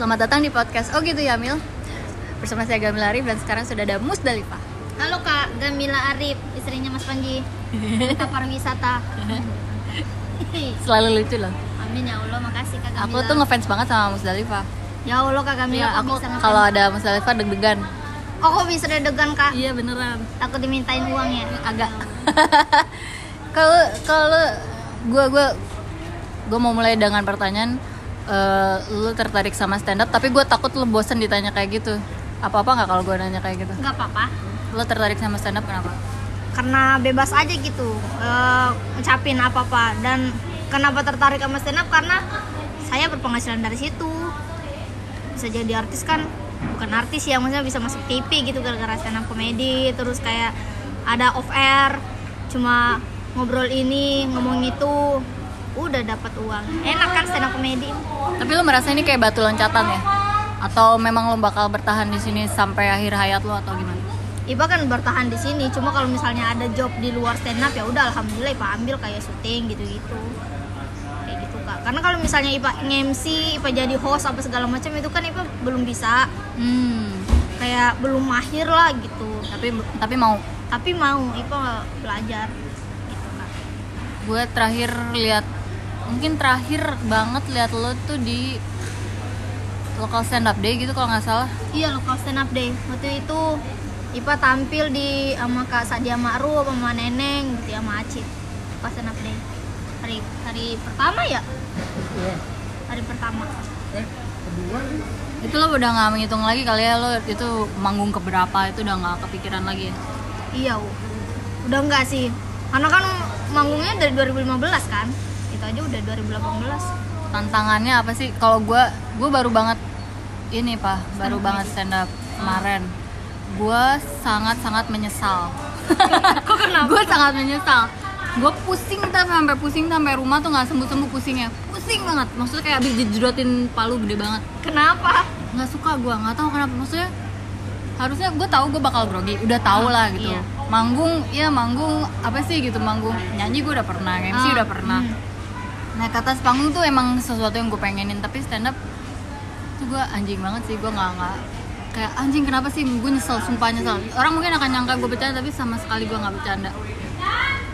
Selamat datang di podcast Oh gitu ya Mil. Bersama saya Gamila Arif dan sekarang sudah ada Musdalifah Halo Kak, Gamila Arif, istrinya Mas Panji. Kita pariwisata. Selalu lucu loh. Amin ya Allah, makasih Kak Gamila. Aku tuh ngefans banget sama Musdalifah Ya Allah Kak Gamila, kok aku kalau ada Musdalifah deg-degan. Oh kok bisa deg-degan Kak? Iya beneran. Takut dimintain uang ya? Agak. Kalau kalau gue gue gue mau mulai dengan pertanyaan eh, lu tertarik sama stand up tapi gue takut lu bosen ditanya kayak gitu apa apa nggak kalau gue nanya kayak gitu Enggak apa-apa. lu tertarik sama stand up kenapa Karena bebas aja gitu, eh, ngucapin apa-apa. Dan kenapa tertarik sama stand up? Karena saya berpenghasilan dari situ. Bisa jadi artis kan, bukan artis ya, maksudnya bisa masuk TV gitu gara-gara stand up komedi. Terus kayak ada off air, cuma ngobrol ini, ngomong itu, udah dapat uang. Enak kan stand up komedi? Tapi lo merasa ini kayak batu loncatan ya? Atau memang lo bakal bertahan di sini sampai akhir hayat lo atau gimana? Ipa kan bertahan di sini, cuma kalau misalnya ada job di luar stand up ya udah alhamdulillah Ipa ambil kayak syuting gitu-gitu. Kayak gitu Kak. Karena kalau misalnya Ipa nge-MC, Ipa jadi host apa segala macam itu kan Ipa belum bisa. Hmm. Kayak belum mahir lah gitu. Tapi tapi mau Tapi mau Ipa belajar gitu Kak. gue terakhir lihat mungkin terakhir banget lihat lo tuh di lokal stand up day gitu kalau nggak salah. Iya lokal stand up deh. Waktu itu Ipa tampil di sama Kak Sadia Ma'ruf sama Neneng gitu ya sama Aci. Lokal stand up deh. Hari hari pertama ya? Hari pertama. Itu lo udah nggak menghitung lagi kali ya lo itu manggung keberapa itu udah nggak kepikiran lagi ya? Iya, udah enggak sih. Karena kan manggungnya dari 2015 kan. Itu aja udah 2018. Tantangannya apa sih? Kalau gue gue baru banget ini pak, baru banget stand up kemarin. Gue sangat sangat menyesal. Kok kenapa? gue sangat menyesal gue pusing tapi sampai pusing sampai rumah tuh nggak sembuh sembuh pusingnya pusing banget maksudnya kayak abis dijedotin palu gede banget Kenapa? nggak suka gue nggak tahu kenapa maksudnya harusnya gue tahu gue bakal grogi udah tahu lah gitu iya. manggung ya manggung apa sih gitu manggung nyanyi gue udah pernah MC Ah, udah pernah hmm. Naik ke atas panggung tuh emang sesuatu yang gue pengenin tapi stand up tuh gue anjing banget sih gue nggak nggak kayak anjing kenapa sih gue nyesel sumpah nyesel orang mungkin akan nyangka gue bercanda tapi sama sekali gue nggak bercanda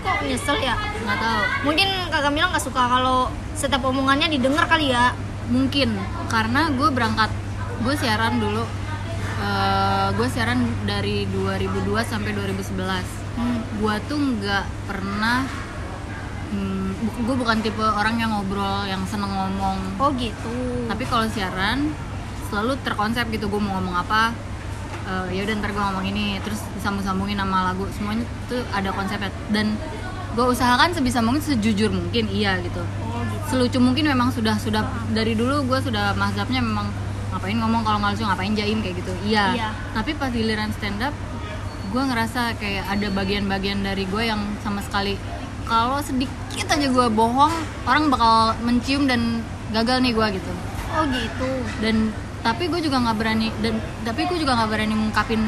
Kok nyesel ya? nggak tahu Mungkin Kak Gamila nggak suka kalau setiap omongannya didengar kali ya. mungkin karena gue berangkat gue siaran dulu eh, gue siaran dari 2002 sampai 2011 Hmm. gue tuh nggak pernah hmm, gue bukan tipe orang yang ngobrol yang seneng ngomong. Oh gitu. tapi kalau siaran selalu terkonsep gitu gue mau ngomong apa eh, ya udah ntar gue ngomong ini terus disambung sambungin sama lagu. Semuanya tuh ada konsepnya. Dan gue usahakan sebisa mungkin sejujur mungkin iya gitu. Oh gitu. selucu mungkin memang sudah sudah dari dulu gue sudah mazhabnya memang ngapain ngomong kalau nggak lucu ngapain jaim? kayak gitu. Iya. Iya. tapi pas giliran stand up gue ngerasa kayak ada bagian-bagian dari gue yang sama sekali kalau sedikit aja gue bohong orang bakal mencium dan gagal nih gue gitu. Oh gitu. dan tapi gue juga nggak berani dan tapi gue juga nggak berani mengungkapin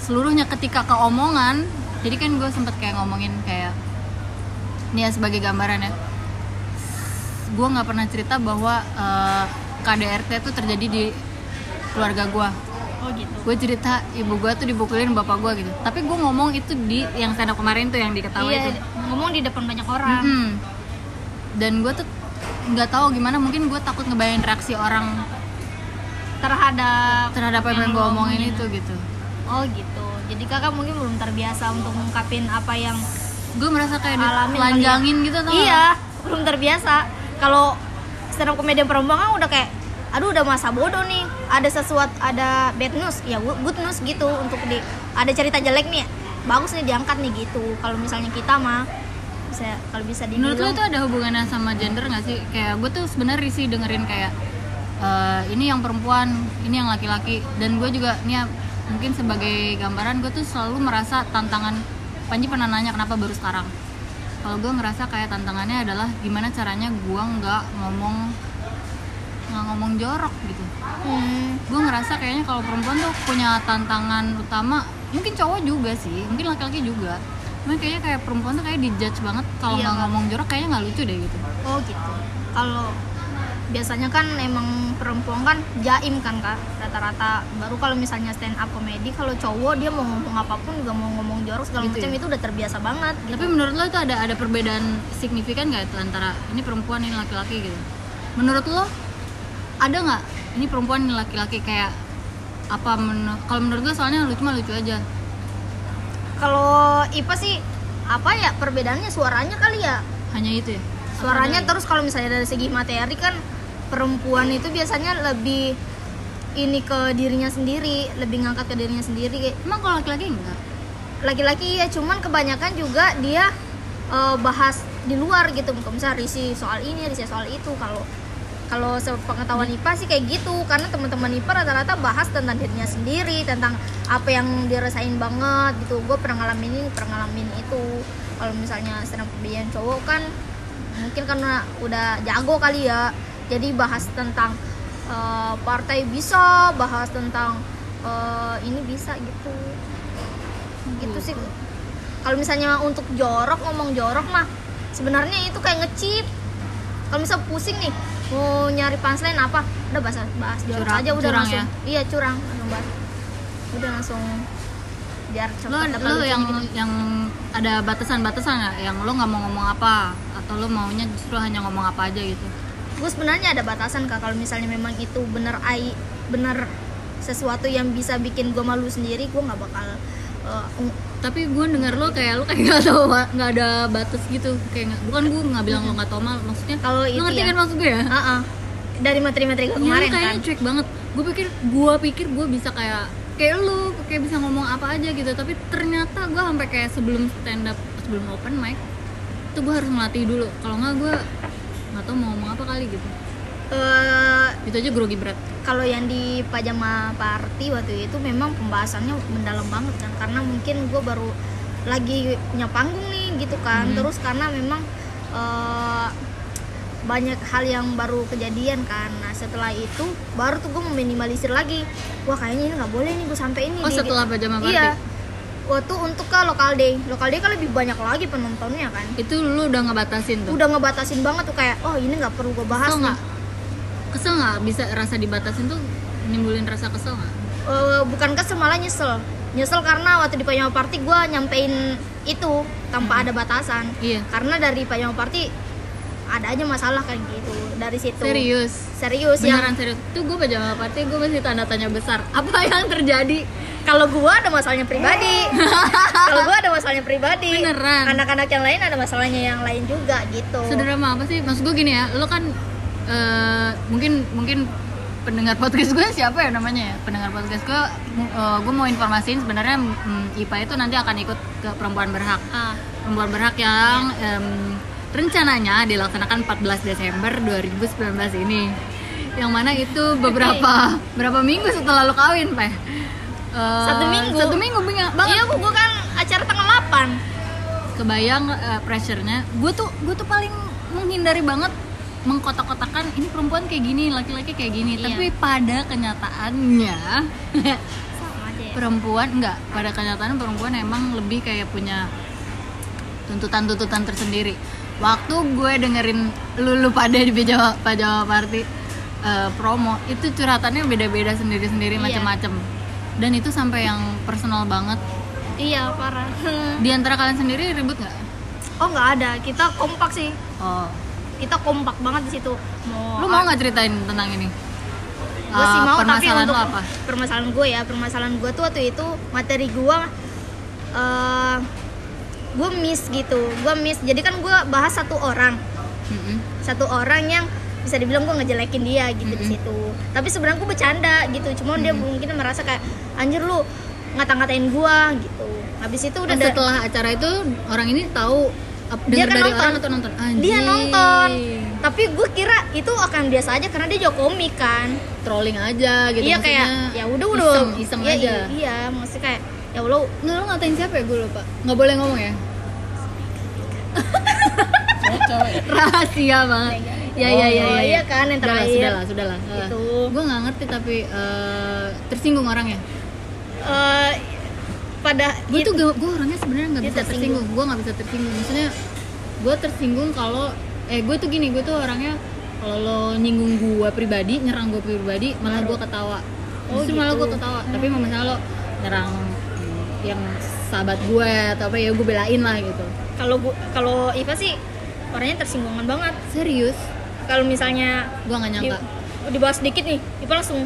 seluruhnya ketika keomongan. Jadi kan gue sempet kayak ngomongin kayak ini ya sebagai gambaran ya. Gue nggak pernah cerita bahwa eh, KDRT itu terjadi di keluarga gue Oh gitu. gue cerita ibu gue tuh dibukulin bapak gue gitu tapi gue ngomong itu di yang stand up kemarin tuh yang diketahui Iya, itu ngomong di depan banyak orang. Mm-mm. dan gue tuh nggak tahu gimana mungkin gue takut ngebayangin reaksi orang Terhadap terhadap apa yang gue omongin itu gitu Oh gitu. Jadi kakak mungkin belum terbiasa untuk ngungkapin apa yang gue merasa kayak Alamin ditelanjangin gitu tau Iya, belum terbiasa. Kalau stand up komedian perempuan kan udah kayak aduh udah masa bodoh nih. Ada sesuatu ada bad news, ya good news gitu untuk di ada cerita jelek nih. Bagus nih diangkat nih gitu. Kalau misalnya kita mah bisa kalau bisa dibilang menurut lo itu ada hubungannya sama gender nggak sih kayak gue tuh sebenarnya risih dengerin kayak eh, ini yang perempuan ini yang laki-laki dan gue juga nih ya, mungkin sebagai gambaran gue tuh selalu merasa tantangan Panji pernah nanya kenapa baru sekarang kalau gue ngerasa kayak tantangannya adalah gimana caranya gue nggak ngomong nggak ngomong jorok gitu Hmm, gue ngerasa kayaknya kalau perempuan tuh punya tantangan utama mungkin cowok juga sih mungkin laki-laki juga cuma kayaknya kayak perempuan tuh kayak dijudge banget kalau Iya, nggak ngomong jorok kayaknya nggak lucu deh gitu oh gitu. Kalau biasanya kan emang perempuan kan jaim kan kak rata-rata baru kalau misalnya stand up komedi kalau cowok dia mau ngomong apa pun juga mau ngomong jorok segala Gitu macam ya? itu udah terbiasa banget gitu. Tapi menurut lo itu ada ada perbedaan signifikan nggak itu antara ini perempuan ini laki-laki gitu? Menurut lo ada nggak ini perempuan ini laki-laki kayak apa? menu- Kalau menurut gue soalnya lucu mah lucu aja. kalau IPA sih apa ya perbedaannya suaranya kali ya Hanya itu ya. suaranya terus kalau misalnya dari segi materi kan perempuan itu biasanya lebih ini ke dirinya sendiri lebih ngangkat ke dirinya sendiri Emang kalau laki-laki enggak? laki-laki ya cuman kebanyakan juga dia eh, bahas di luar gitu misalnya risi soal ini risi soal itu kalau kalau sepengetahuan IPA sih kayak gitu karena teman-teman IPA rata-rata bahas tentang dirinya sendiri tentang apa yang dirasain banget gitu. Gue pernah ngalamin ini pernah ngalamin itu. Kalau misalnya up comedian cowok kan mungkin karena udah jago kali ya. Jadi bahas tentang eh, partai bisa bahas tentang eh, ini bisa gitu. Gitu sih. Kalau misalnya untuk jorok ngomong jorok mah sebenarnya itu kayak ngecip kalau misal pusing nih mau nyari punchline apa udah bahas bahas jorok Curang- aja udah curang langsung ya? iya curang langsung bahas udah langsung biar lo lucunya yang gitu. yang ada batasan-batasan nggak? Yang lo nggak mau ngomong apa? Atau lo maunya justru hanya ngomong apa aja gitu? gue sebenarnya ada batasan kak kalau misalnya memang itu bener ai bener sesuatu yang bisa bikin gue malu sendiri gue nggak bakal uh, ung- tapi gue denger lo kayak lo kayak nggak tahu nggak ada batas gitu. Kayak nggak bukan gue nggak bilang lo nggak tahu mal. Maksudnya Kalau lo itu ngerti ya. kan maksud gue ya? Dari materi-materi gue Iya, kemarin kan. kayaknya cuek banget. Gue pikir gue pikir gue bisa kayak kayak lo kayak bisa ngomong apa aja gitu. Tapi ternyata gue sampai kayak sebelum stand up sebelum open mic itu gue harus melatih dulu. Kalau nggak gue nggak tahu mau ngomong apa kali gitu Eh, itu aja grogi berat kalau yang di pajama party waktu itu memang pembahasannya mendalam banget kan karena mungkin gue baru lagi punya panggung nih gitu kan. Hmm. terus karena memang eh, banyak hal yang baru kejadian kan. Nah setelah itu baru tuh gue meminimalisir lagi. Wah kayaknya ini nggak boleh nih gue sampai ini oh di- setelah pajama party iya. Waktu untuk ke lokal day. Lokal day kan lebih banyak lagi penontonnya kan. Itu lu udah ngebatasin tuh? Udah ngebatasin banget tuh kayak oh ini nggak perlu gue bahas kesel nih. nggak kesel nggak? Bisa rasa dibatasin tuh nimbulin rasa kesel nggak? Eh, bukan kesel malah nyesel. Nyesel karena waktu di pajama party gue nyampein itu tanpa ada batasan. Iya. Karena dari pajama party ada aja masalah kayak gitu dari situ. Serius? Serius ya beneran serius? Tuh gue pajama party gue masih tanda tanya besar. Apa yang terjadi? Kalau gue ada masalahnya pribadi. Kalau gue ada masalahnya pribadi. Beneran? anak-anak yang lain ada masalahnya yang lain juga gitu. Sedrama apa sih? Maksud gue gini ya lo kan eh, mungkin mungkin pendengar podcast gue siapa ya namanya ya? Pendengar podcast gue eh, gue mau informasiin sebenarnya mm, IPA itu nanti akan ikut ke perempuan berhak. Ah. Perempuan berhak yang em, rencananya dilaksanakan 14 Desember 2019 ini. Yang mana itu beberapa berapa minggu setelah lo kawin pak. Satu minggu. satu minggu bingung banget. Iya gue kan acara tanggal 8 kebayang eh, pressure-nya. Gue tuh gue tuh paling menghindari banget mengkotak-kotakan ini perempuan kayak gini laki-laki kayak gini. Iya. tapi pada kenyataannya sama aja ya. perempuan enggak. Pada kenyataan perempuan emang lebih kayak punya tuntutan-tuntutan tersendiri. Waktu gue dengerin lulu pada di pajama pajama party eh, promo itu curhatannya beda-beda sendiri-sendiri Iya. macem-macem. Dan itu sampai yang personal banget. Iya parah. Di antara kalian sendiri ribut nggak? Oh nggak ada. Kita kompak sih. Oh kita kompak banget di situ. Mau lu mau nggak ceritain tentang ini? Gue sih Eh, mau tapi permasalahan untuk apa? permasalahan gue ya permasalahan gue tuh waktu itu materi gue eh gue miss gitu gue miss. Jadi kan gue bahas satu orang. Mm-mm. satu orang yang bisa dibilang gue ngejelekin dia gitu di Mm-mm. situ. Tapi sebenarnya gue bercanda gitu cuma dia Mm-mm. mungkin merasa kayak anjir lu ngata-ngatain gue gitu. Habis itu udah da- setelah acara itu orang ini tahu Dia kan nonton. orang atau nonton. Dia nonton. Tapi gue kira itu akan biasa aja karena dia juga komik kan. Trolling aja gitu iya kayak ya udah udah. Iseng, iseng iya, aja. iya, iya maksudnya kayak ya Allah. Nggak, lo ngatain siapa ya? Gue lupa. Nggak boleh ngomong ya? Rahasia banget. Ya ya ya Oh, ya, iya kan, yang terakhir. sudah lah sudah lah. Gitu. gue nggak ngerti tapi eh, tersinggung orangnya. Eh, pada gue tuh itu- gue orangnya sebenarnya nggak bisa tersinggung. tersinggung. Gue nggak bisa tersinggung. Maksudnya gue tersinggung kalau eh gue tuh gini gue tuh orangnya kalau lo nyinggung gue pribadi nyerang gue pribadi malah gue ketawa. Oh, justru malah gitu. gue ketawa. Tapi kalau misalnya lo nyerang yang sahabat gue atau apa ya gue belain lah gitu. Kalau kalau Iva sih orangnya tersinggungan banget. Serius? Kalau misalnya gue nggak di, nyangka dibahas sedikit nih Iva langsung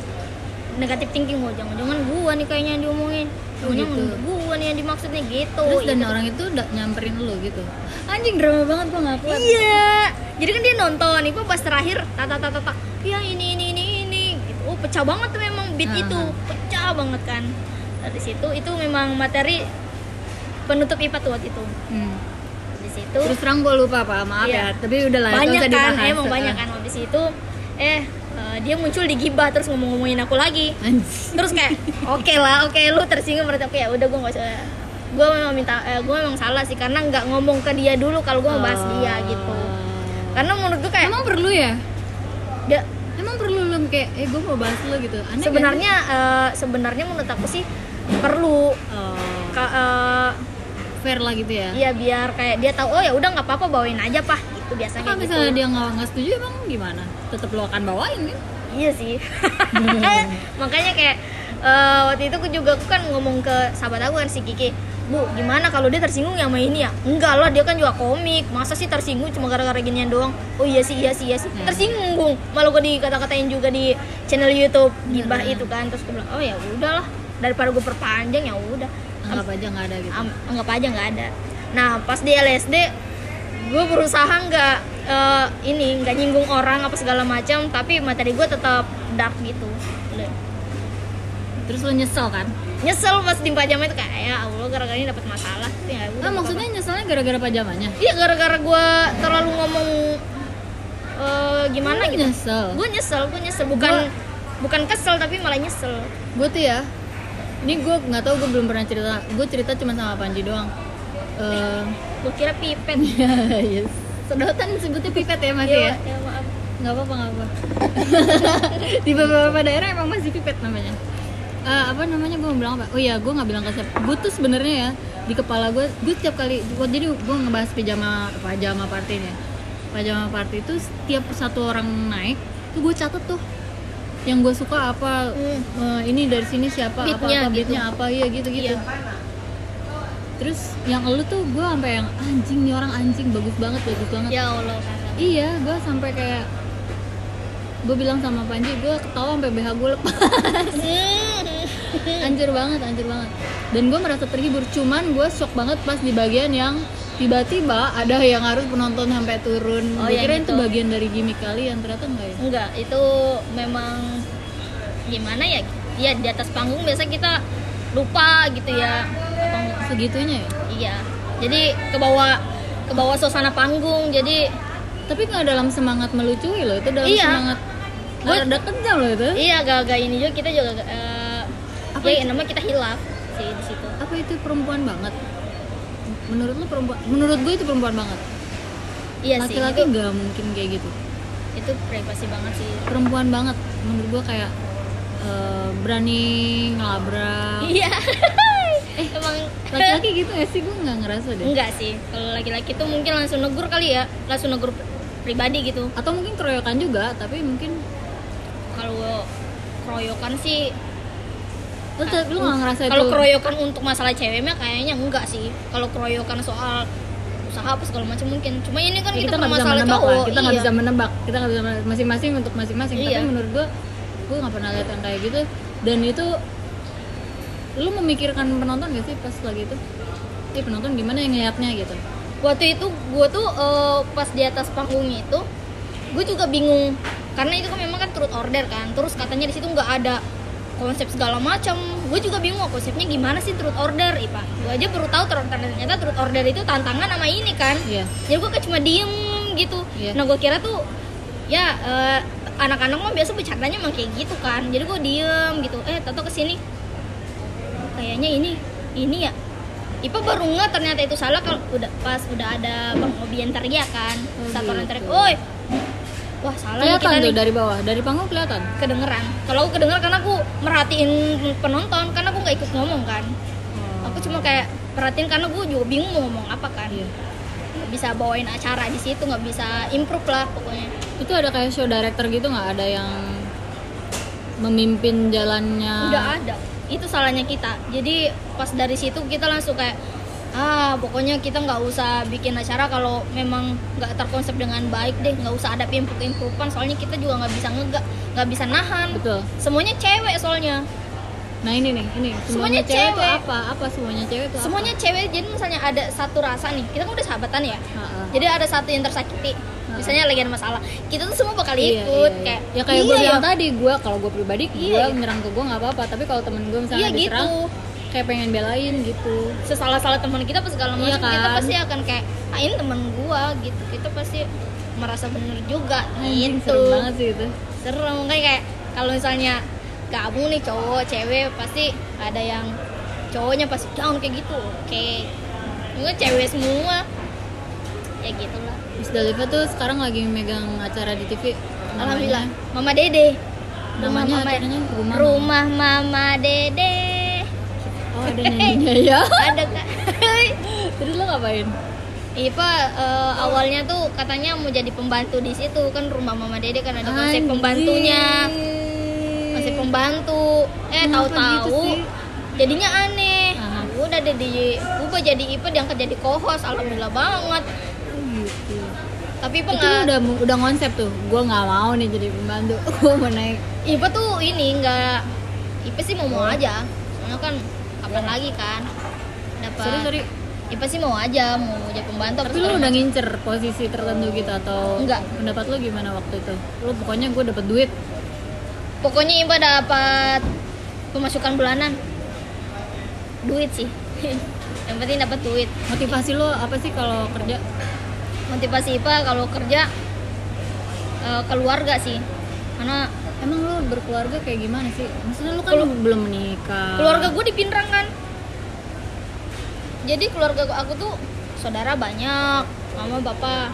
negatif thinking wah jangan-jangan gua nih kayaknya yang diomongin. Oh, jangan gitu. gua nih yang dimaksud nih gitu terus dan gitu. orang itu udah nyamperin lo gitu? Anjing drama banget gue nggak kuat iya. Jadi kan dia nonton Iva pas terakhir tata tata tata ya ini ini ini ini gitu. Oh pecah banget tuh memang beat Aha. itu. Pecah banget kan. Dari situ itu memang materi penutup IPA tuh waktu itu. Hmm. di situ terus terang gue lupa pak. Maaf Iya. ya tapi udah lah itu banyak kan emang banyak kan habis itu eh eh, dia muncul di gibah terus ngomong-ngomongin aku lagi. Terus kayak oke lah oke lu tersinggung berarti oke ya udah gue nggak usah. Gue memang minta eh, gue memang salah sih karena nggak ngomong ke dia dulu kalau gue mau bahas dia gitu. Karena menurut gue kayak emang perlu ya? Dia emang perlu lo kayak eh gue mau bahas lo gitu? Aneh sebenarnya eh, sebenarnya menurut aku sih perlu? Oh, ka- eh, fair lah gitu ya? Iya biar kayak dia tahu oh ya udah nggak apa-apa bawain aja pah itu biasanya kalau gitu. misalnya dia nggak nggak setuju emang gimana tetap lo akan bawain kan Iya sih. Makanya kayak eh, waktu itu aku juga aku kan ngomong ke sahabat aku kan si Kiki, Bu, gimana kalau dia tersinggung ya sama ini ya? Enggak lah, dia kan juga komik. Masa sih tersinggung cuma gara-gara ginian doang? Oh iya sih, iya sih, iya sih. Hmm. Tersinggung. Malah gue dikata-katain juga di channel YouTube gibah Hmm. itu kan. Terus gue bilang, oh ya udahlah. Daripada gue perpanjang ya udah. anggap aja nggak ada gitu anggap aja nggak ada nah pas di LSD gue berusaha nggak eh, ini nggak nyinggung orang apa segala macam tapi materi gue tetap dark gitu. Terus lo nyesel kan? Nyesel pas di pajama itu kayak ya allah gara-gara ini dapat masalah. Ya ah maksudnya nyeselnya gara-gara pajamanya? Iya gara-gara gue terlalu ngomong eh, gimana gitu. nyesel? Gue nyesel gue nyesel. Bukan Gua- bukan kesel tapi malah nyesel. Gue tuh ya ini gue nggak tahu gue belum pernah cerita. Gue cerita cuma sama Panji doang. Eh, gue kira pipet. Ya yes. Sedotan sebutnya pipet ya masih ya? Ya, maaf. Nggak apa-apa nggak apa di beberapa daerah emang masih pipet namanya. Eh, apa namanya? Gue mau bilang apa. Oh iya gue nggak bilang ke siapa. Gue tuh sebenarnya ya di kepala gue gue setiap kali gua- jadi gue ngebahas pijama pajama party nih ya. pajama party itu setiap satu orang naik tuh gue catet tuh yang gue suka apa Hmm. eh, ini dari sini siapa apa Beatnya apa gitu. beatnya apa iya gitu gitu Iya. Terus yang lu tuh gue sampai yang anjing nih orang anjing bagus banget bagus banget ya allah kakak. Iya, gue sampai kayak gue bilang sama Panji, gue ketawa sampai BH gue lepas. Anjir banget, anjir banget. Dan gue merasa terhibur. Cuman gue shock banget pas di bagian yang tiba-tiba ada yang harus penonton sampai turun. Oh, gue yang kira itu itu. bagian dari gimmick kalian, ternyata enggak ya. Enggak, itu memang gimana ya? Ya di atas panggung biasa kita lupa gitu ya. Panggung. Segitunya ya. Iya. Jadi ke bawah ke bawah suasana panggung. Jadi Tapi nggak dalam semangat melucui loh, itu dalam Iya. semangat Gua- ada kejam loh itu. iya agak-agak ini juga kita juga eh, Apa ya itu? namanya kita hilaf sih di situ. Apa itu perempuan banget? Menurut lu perempuan? Menurut gue itu perempuan banget. Iya sih. Laki-laki nggak mungkin kayak gitu. itu privasi banget sih. perempuan banget menurut gua kayak eh, berani ngelabrak Iya. eh emang laki-laki gitu gak sih gue nggak ngerasa deh enggak sih. Kalau laki-laki tuh mungkin langsung negur kali ya. Langsung negur pri- pribadi gitu. atau mungkin keroyokan juga tapi mungkin Kalau keroyokan sih lu, lu nggak ngerasa kalau keroyokan untuk masalah cewek mah kayaknya enggak sih kalau keroyokan soal usaha apa segala macam mungkin cuma ini kan Ya, kita, nggak bisa masalah menebak cowok lah kita nggak iya. bisa menebak kita nggak bisa masing-masing untuk masing-masing tapi Iya. menurut gua gue nggak pernah lihat yang kayak gitu dan itu lu memikirkan penonton gak sih pas lagi itu? Ih, penonton gimana yang ngeliatnya gitu? Waktu itu gue tuh eh, pas di atas panggung itu gue juga bingung. Karena itu kan memang kan turut order kan. Terus katanya di situ nggak ada konsep segala macam. Gue juga bingung konsepnya gimana sih turut order ipa? Gue aja baru tahu ternyata turut order itu tantangan sama ini kan. Iya. Jadi gue kayak cuma diem gitu. Iya. nah gue kira tuh ya eh, anak-anak mah biasa bercandanya emang kayak gitu kan. Jadi gue diem gitu. Eh tato ke sini kayaknya ini ini ya. Ipa baru nggak ternyata itu salah kalau udah pas udah ada bang Obian teriak kan Oh, satu orang gitu. teriak, oi! Wah salah kelihatan kita tuh nih. dari bawah. Dari panggung kelihatan? Kedengeran. Kalau aku kedengeran karena aku merhatiin penonton karena aku nggak ikut ngomong kan. Aku cuma kayak perhatiin karena gue juga bingung mau ngomong apa kan. Iya. nggak bisa bawain acara di situ nggak bisa improve lah pokoknya. Itu ada kayak show director gitu nggak? Ada yang memimpin jalannya? Udah ada itu salahnya kita. Jadi pas dari situ kita langsung kayak ah pokoknya kita nggak usah bikin acara kalau memang nggak terkonsep dengan baik deh. Nggak usah ada improve improvean soalnya kita juga nggak bisa ngegak nggak bisa nahan. Betul. Semuanya cewek soalnya. Nah ini nih ini. Semuanya semuanya, cewek, cewek. apa? Apa semuanya cewek apa? semuanya cewek. Jadi misalnya ada satu rasa nih kita kan udah sahabatan ya. Ha-ha. jadi ada satu yang tersakiti misalnya lagi ada masalah kita tuh semua bakal Iya, ikut iya, kayak iya. ya kayak gue iya, bilang ya. tadi gue kalau gue pribadi Iya, gue iya. nyerang ke gue nggak apa-apa tapi kalau temen gue misalnya iya diserang gitu kayak pengen belain gitu sesalah-salah teman kita apa segala macam Iya kita kan? pasti akan kayak ah ini teman gua gitu kita pasti merasa bener juga Anjing, gitu serem banget sih itu serem kan kayak kalau misalnya gabung nih cowok cewek pasti ada yang cowoknya pasti down kayak gitu oke mungkin cewek semua ya gitulah Miss Daliva tuh sekarang lagi megang acara di TV alhamdulillah. Namanya? Mama dede. Rumah namanya mama acaranya rumah. Rumah mama dede. Oh ada nyanyinya ya. Ada kak. Terus lo ngapain? Ipa eh, awalnya tuh katanya mau jadi pembantu di situ. Kan rumah Mama Dede kan ada konsep Anjing. pembantunya. Konsep pembantu. Eh Kenapa tahu-tahu. gitu jadinya aneh. Udah deh di ubah jadi Ipa diangkat jadi co-host. Alhamdulillah banget gitu tapi Ipa itu udah udah konsep tuh. Gue nggak mau nih jadi pembantu. Gue mau naik. Ipa tuh ini nggak Ipa sih mau mau aja. Soalnya kan kapan lagi kan? Dapat sorry sorry. Ipa sih mau aja mau jadi pembantu tapi lu udah ngincer posisi tertentu gitu atau Enggak. pendapat lu gimana waktu itu? Lu pokoknya gue dapet duit. Pokoknya Ipa dapat pemasukan bulanan. Duit sih. Yang penting dapat duit. Motivasi lu apa sih kalau kerja motivasi Ipa kalau kerja eh, keluarga sih. Karena emang lu berkeluarga kayak gimana sih? Maksudnya lu kan Kelu- belum menikah. keluarga gue di Pinrang kan. Jadi keluarga gua- aku tuh saudara banyak mama bapak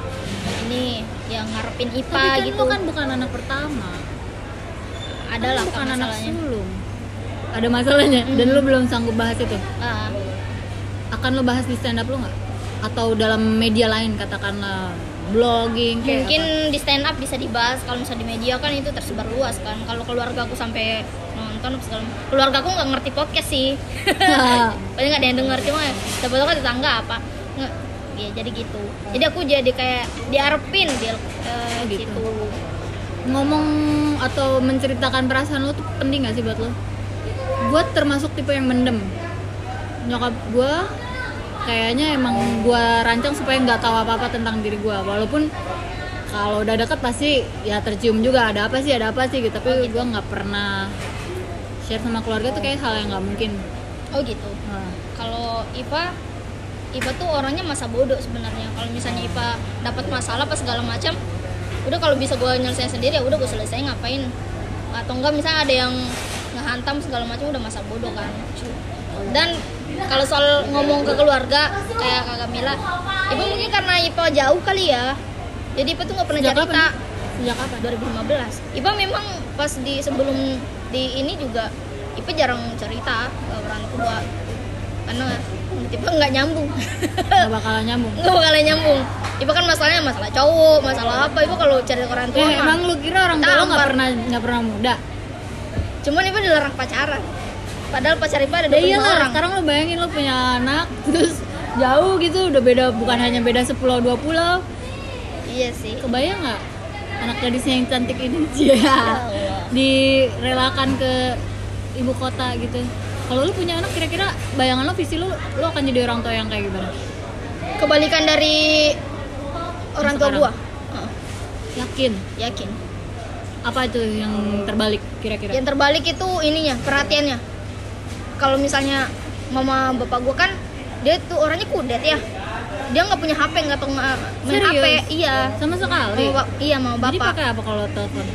ini yang ngarepin tapi Ipa kan gitu. lu kan bukan anak pertama. Ada lah Lu kan bukan anak sulung ada masalahnya. Dan Mhm. lu belum sanggup bahas itu? Ah, akan lu bahas di stand up lu nggak atau dalam media lain katakanlah blogging kayak mungkin di stand up bisa dibahas kalau misalnya di media kan itu tersebar luas kan kalau keluarga aku sampai nonton apa segala keluarga aku nggak ngerti podcast sih apa? paling nggak ada yang denger cuma siapa tahu kan tetangga apa nggak ya jadi gitu jadi aku jadi kayak diarepin dia eh, gitu. gitu. ngomong atau menceritakan perasaan lo tuh penting gak sih buat lo? Gue termasuk tipe yang mendem. Nyokap gue kayaknya emang gue rancang supaya nggak tahu apa-apa tentang diri gue. Walaupun kalau udah deket pasti ya tercium juga ada apa sih ada apa sih gitu. Tapi gue nggak pernah share sama keluarga tuh kayak hal yang nggak mungkin. oh gitu. Nah, kalau Ipa Ipa tuh orangnya masa bodoh sebenarnya. Kalau misalnya Ipa dapat masalah apa segala macam udah kalau bisa gue nyelesain sendiri ya udah gue selesai ngapain? Atau enggak misalnya ada yang ngehantam segala macam udah masa bodoh kan. Dan kalau soal ngomong ke keluarga kayak kakak Mila Ipa mungkin karena Ipa jauh kali ya. Jadi Ipa tuh nggak pernah Sejak cerita? Sejak kapan? 2015 Ipa memang pas di sebelum di ini juga Ipa jarang cerita ke orang tua. Karena tiba nggak nyambung. Gak bakalan nyambung. nggak bakalan nyambung. Ipa kan masalahnya masalah cowok masalah apa. Ipa kalau ke orang tua Eh, emang lu kira orang tua nggak pernah nggak pernah muda? cuman Ipa dilarang pacaran padahal pacar Ipa ada Ya 25 iyalah, orang sekarang lo bayangin lo punya anak terus jauh gitu udah beda bukan hanya beda 10 dua pulau. iya sih Kebayang nggak anak gadisnya yang cantik ini ya direlakan ke ibu kota gitu. Kalau lu punya anak kira-kira bayangan lo visi lu lu akan jadi orang tua yang kayak gimana? kebalikan dari orang tua gua Yakin? yakin Apa itu yang terbalik kira-kira? yang terbalik itu ininya perhatiannya kalau misalnya mama bapak gua kan dia tuh orangnya kudet ya. Dia nggak punya HP nggak tahu nggak main Serius? HP iya. Sama sekali. Mau iya mau Jadi bapak. pakai apa kalau telepon?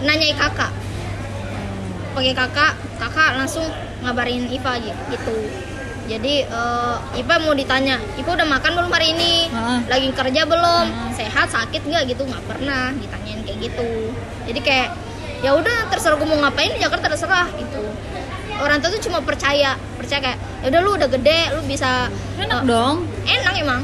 nanyai kakak. Pakai kakak kakak langsung ngabarin Ipa gi- gitu. Jadi eh, Ipa mau ditanya Ipa udah makan belum hari ini? Lagi kerja belum? Sehat sakit nggak? Gitu nggak pernah ditanyain kayak gitu. Jadi kayak ya udah terserah gue mau ngapain di Jakarta terserah gitu orang tua tuh cuma percaya percaya kayak ya udah lu udah gede lu bisa Enak eh, dong. enak emang.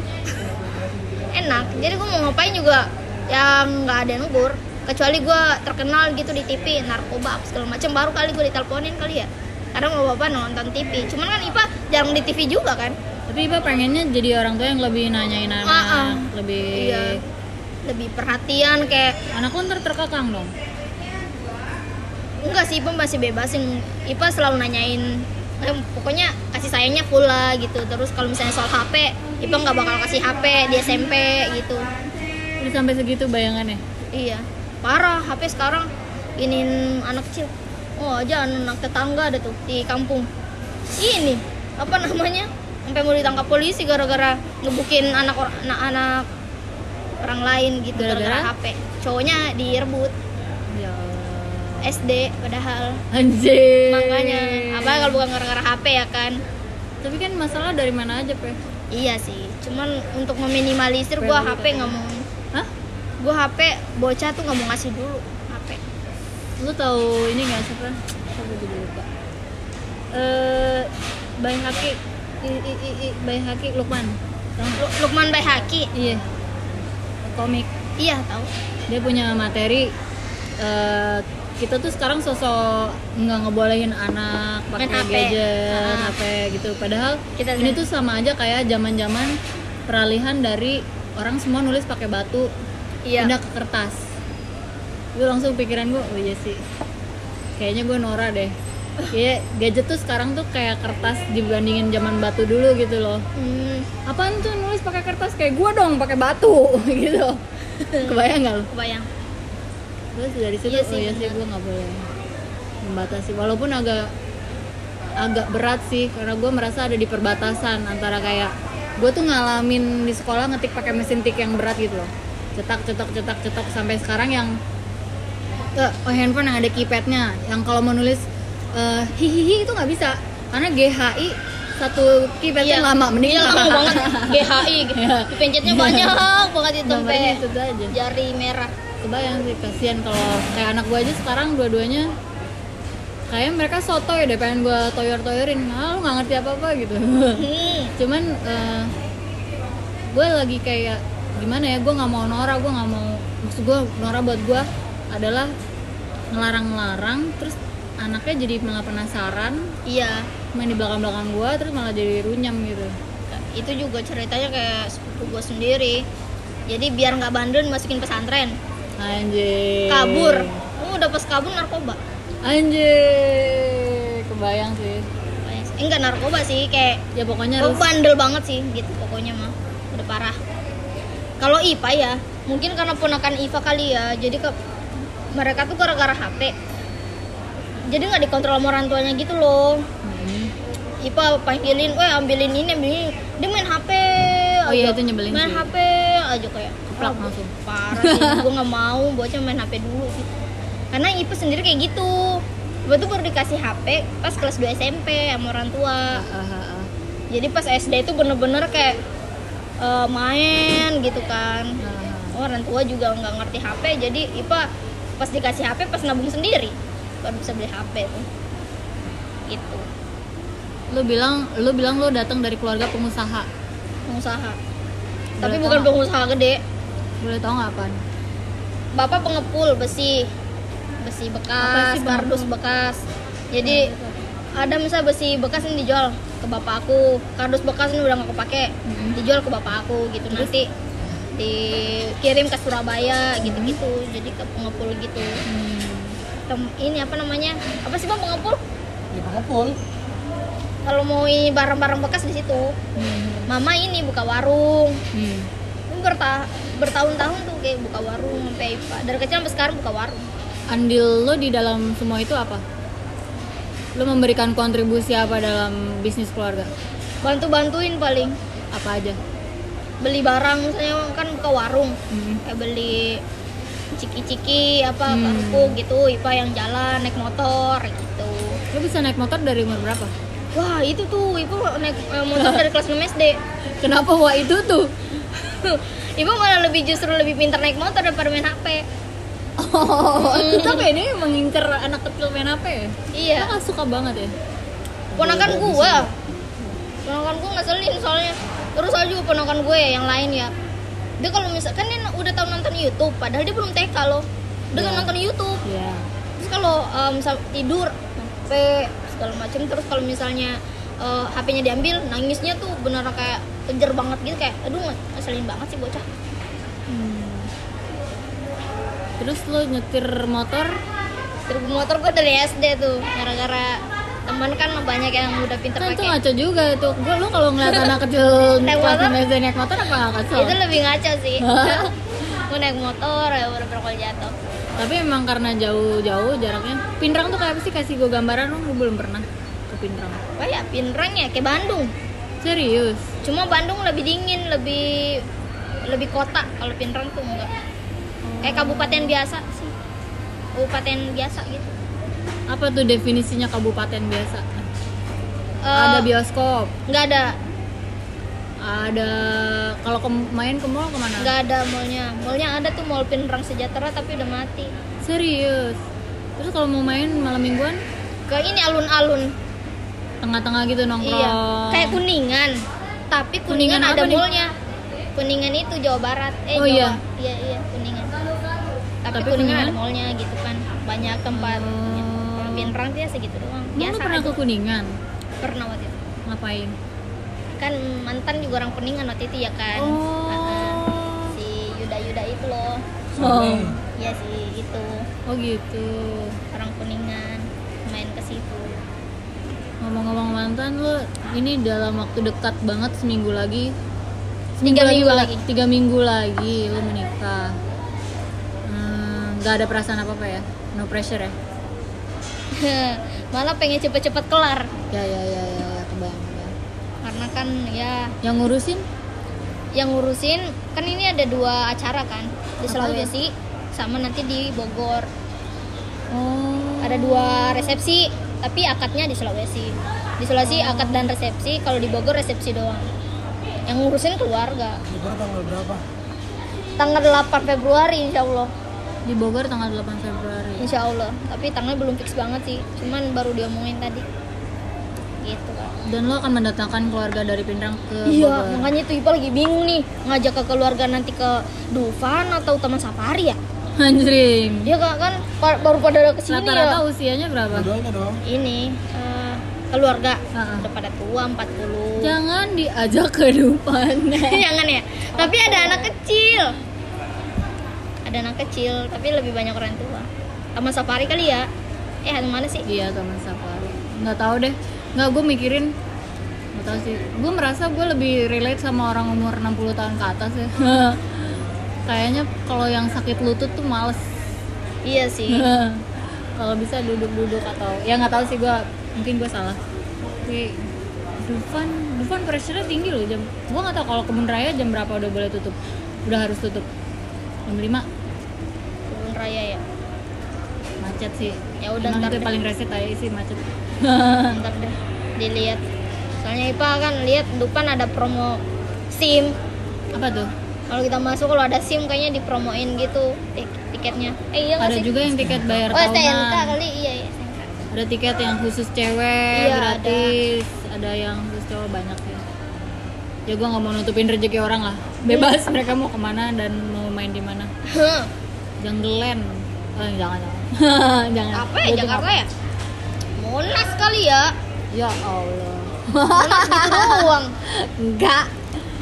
Enak. Jadi gue mau ngapain juga yang nggak ada negur kecuali gue terkenal gitu di TV narkoba apa segala macam baru kali gue diteleponin kali ya. Kadang mau bapak nonton TV cuman kan Ipa jarang di TV juga kan. Tapi Ipa pengennya jadi orang tua yang lebih nanyain anak lebih iya. Lebih perhatian kayak anak lu ntar terkekang dong enggak sih Ipa masih bebasin. Ipa selalu nanyain eh, pokoknya kasih sayangnya full lah gitu. Terus kalau misalnya soal HP Ipa nggak bakal kasih HP di SMP gitu. Udah sampai segitu bayangannya? Iya. Parah HP sekarang inin anak kecil. Oh aja anak tetangga ada tuh di kampung. Ini apa namanya sampai mau ditangkap polisi gara-gara ngebukin anak anak-anak orang lain gitu Gara-gara? HP cowoknya direbut SD padahal. Anjir makanya apa kalau bukan gara-gara HP ya kan? Tapi kan masalah dari mana aja pe? Iya sih cuman untuk meminimalisir gua Perlu HP nggak mau. Hah? Gua HP bocah tuh nggak mau ngasih dulu HP lu tahu ini nggak siapa siapa jadi lupa? Eh Bay Haki i, i, i, i, Bay Haki Lukman? Lu- Lukman Bayhaki iya. Komik. Iya tahu. Dia punya materi eh, kita tuh sekarang sosok nggak ngebolehin anak pakai gadget Ah. HP gitu. Padahal Kita ini tuh sama aja kayak zaman zaman peralihan dari orang semua nulis pakai batu iya. pindah ke kertas. Gue langsung pikiran gue oh iya sih. Kayaknya gue Nora deh. Kayak gadget tuh sekarang tuh kayak kertas dibandingin zaman batu dulu gitu loh. Hmm, apaan tuh nulis pakai kertas? Kayak gue dong pakai batu gitu. Kebayang nggak lo kebayang terus dari situ Iya oh sih, iya sih gue nggak boleh membatasi. Walaupun agak agak berat sih karena gue merasa ada di perbatasan antara kayak gue tuh ngalamin di sekolah ngetik pakai mesin tik yang berat gitu loh. Cetak cetak cetak cetak sampai sekarang yang eh, oh, handphone yang ada keypadnya yang kalau mau nulis eh, hihihi itu nggak bisa. Karena GHI satu keypadnya Iya. lama mending iya lama banget. GHI Iya. pencetnya banyak banget itu sampai jari merah kebayang sih kasihan kalau kayak anak gue aja sekarang dua-duanya kayak mereka soto ya deh pengen gue toyor-toyorin. Ah lu nggak ngerti apa-apa gitu. Hmm. cuman gue lagi kayak gimana ya gue nggak mau Nora gue nggak mau maksud gue Nora buat gue adalah ngelarang-ngelarang terus anaknya jadi malah penasaran iya. main di belakang-belakang gue terus malah jadi runyam gitu. Itu juga ceritanya kayak sepupu gue sendiri. Jadi biar nggak bandel masukin pesantren anjir kabur. Oh, udah pas kabur narkoba? Anjir kebayang sih. Eh, enggak narkoba sih kayak ya pokoknya Oh, harus bandel banget sih gitu pokoknya mah. Udah parah. Kalau IPA ya mungkin karena ponakan IPA kali ya jadi ke mereka tuh gara-gara HP jadi nggak dikontrol sama orang tuanya gitu loh. Hmm. IPA panggilin, weh ambilin ini, ambilin ini. Dia main HP Oh iya, itu nyebelin Main sih. HP aja kayak Keplak "Ah, langsung." Parah sih, gue nggak mau bocah main HP dulu gitu. Karena IPA sendiri kayak gitu. Gue tuh baru dikasih HP pas kelas 2 SMP sama orang tua. Ah, ah, ah. Jadi pas SD itu bener-bener kayak eh, main gitu kan. Ah, Oh, orang tua juga nggak ngerti HP, jadi IPA pas dikasih HP pas nabung sendiri baru bisa beli HP tuh. Gitu. lu bilang lu bilang lu datang dari keluarga pengusaha pengusaha. Boleh tapi tahu bukan nggak? pengusaha gede. Boleh tau nggak apaan bapak pengepul besi. Besi bekas kardus bekas. Jadi ada misal besi bekas ini dijual ke bapak aku. Kardus bekas ini udah nggak kepake Mm-mm. dijual ke bapak aku gitu. Nanti dikirim ke Surabaya gitu-gitu jadi ke pengepul gitu. Hmm. Tem- ini apa namanya? Apa sih bang pengepul? Di pengepul kalau mau barang-barang bekas di situ Hmm. mama ini buka warung Hmm. Ini berta bertahun-tahun tuh kayak buka warung sampai IPA. dari kecil sampai sekarang buka warung andil lo di dalam semua itu apa lo memberikan kontribusi apa dalam bisnis keluarga bantu-bantuin paling apa aja beli barang misalnya kan buka warung Hmm. kayak beli ciki-ciki apa Hmm. kerupuk gitu IPA yang jalan naik motor gitu lo bisa naik motor dari umur berapa wah itu tuh IPA naik eh, motor dari kelas 6 SD kenapa wah itu tuh? IPA malah lebih justru lebih pintar naik motor daripada main HP oh tapi ini mengincar anak kecil main apa ya? Iya. Nggak suka banget ya. Ponakan gua. ponakan gua ngeselin soalnya. Terus aja juga ponakan gue yang lain ya. Dia kalau misalkan dia udah tahu nonton YouTube padahal dia belum TK loh. Udah Iya. nonton YouTube. Iya. terus kalau um, misal tidur HP segala macam terus kalau misalnya uh, HP-nya diambil nangisnya tuh bener kayak kejer banget gitu kayak aduh ngeselin banget sih bocah. Hmm. Terus lo nyetir motor? Terus motor gue dari SD tuh gara-gara teman kan banyak yang udah pinter itu pakai. ngaco juga tuh gue lo kalau ngeliat anak kecil SD naik motor apa nggak kesel itu lebih ngaco sih gue naik motor ya beberapa kali jatuh. Tapi emang karena jauh-jauh jaraknya Pindrang tuh kayak apa sih? Kasih gue gambaran lo gue belum pernah ke Pindrang. Ya? Pinrang ya? Kayak Bandung. Serius? Cuma Bandung lebih dingin lebih lebih kota kalau Pinrang tuh enggak. Kayak kabupaten biasa sih. Kabupaten biasa gitu. Apa tuh definisinya kabupaten biasa? Eh, ada bioskop? nggak ada ada kalau ke, main ke mall ke mana? Nggak ada mallnya. Mallnya ada tuh mall Pinrang Sejahtera tapi udah mati. Serius? Terus kalau mau main malam mingguan? Ke ini alun-alun. Tengah-tengah gitu nongkrong. Iya kayak kuningan. Tapi kuningan, Kuningan ada mallnya. Kuningan itu Jawa Barat. Eh Oh, Jawa iya? iya iya kuningan. Tapi, Tapi kuningan Kuningan? ada mallnya gitu kan. Banyak tempat. Oh. Pinrang dia segitu doang. Biasa pernah aja. ke kuningan? Pernah waktu itu. Ngapain kan mantan juga orang kuningan waktu itu ya kan. Oh. Heeh. si Yuda Yuda itu loh. Oh. Iya sih itu oh gitu. Orang kuningan main ke situ. Ngomong-ngomong mantan lo ini dalam waktu dekat banget seminggu lagi. Tiga minggu ba- lagi. tiga minggu lagi lo menikah. Hmm, nggak ada perasaan apa apa ya? No pressure ya? Malah pengen cepet-cepet kelar. Ya ya ya ya, kan ya. Yang ngurusin? Yang ngurusin kan ini ada dua acara kan di Apa Sulawesi sama nanti di Bogor. Oh. Ada dua resepsi tapi akadnya di Sulawesi. Di Sulawesi akad dan resepsi kalau di Bogor resepsi doang. Yang ngurusin keluarga. Bogor tanggal berapa? tanggal 8 Februari insya Allah. Di Bogor tanggal 8 Februari. Insya Allah. Tapi tanggal belum fix banget sih cuman baru diomongin tadi gitu. Kan dan lo akan mendatangkan keluarga dari Pindrang ke iya Bogor. makanya tuh Ipa lagi bingung nih ngajak ke keluarga nanti ke Dufan atau Taman Safari ya? Anjring. Dia kan, kan baru pada ke sini rata-rata ya usianya berapa? Keduanya dong. ini eh, keluarga. Ha-ha. udah pada tua 40 jangan diajak ke depan jangan ya. Tapi ada anak kecil. Ada anak kecil tapi lebih banyak orang tua. Taman Safari kali ya? Eh mana sih? Iya taman safari. Nggak tahu deh. Nggak gue mikirin. Nggak tahu sih. Gue merasa gue lebih relate sama orang umur 60 tahun ke atas ya. Kayaknya kalau yang sakit lutut tuh males. iya sih kalau bisa duduk-duduk atau ya nggak tahu sih gue mungkin gue salah. Tapi Dufan, Dufan pressure tinggi loh jam. Gue nggak tahu kalau kebun raya jam berapa udah boleh tutup. Udah harus tutup. Jam 5 kebun raya ya macet sih. Ya udah, Emang ntar itu deh. paling reset aja sih macet. ntar deh dilihat. Soalnya Ipa kan lihat depan ada promo SIM. Apa tuh? kalau kita masuk kalau ada SIM kayaknya dipromoin gitu tik- tiketnya. Eh iya ada sih? juga yang tiket bayar oh STNK tahunan. kali iya iya STNK. ada tiket yang khusus cewek Iya, gratis. Ada. yang khusus cowok banyak ya. Ya gue nggak mau nutupin rezeki orang lah. Bebas mereka mau ke mana dan mau main di mana. Heh, Janggelan. Eh, jangan jangan. Jangan. Apa ya Jakarta ya Monas kali ya? Ya Allah. Monas gitu doang. Enggak.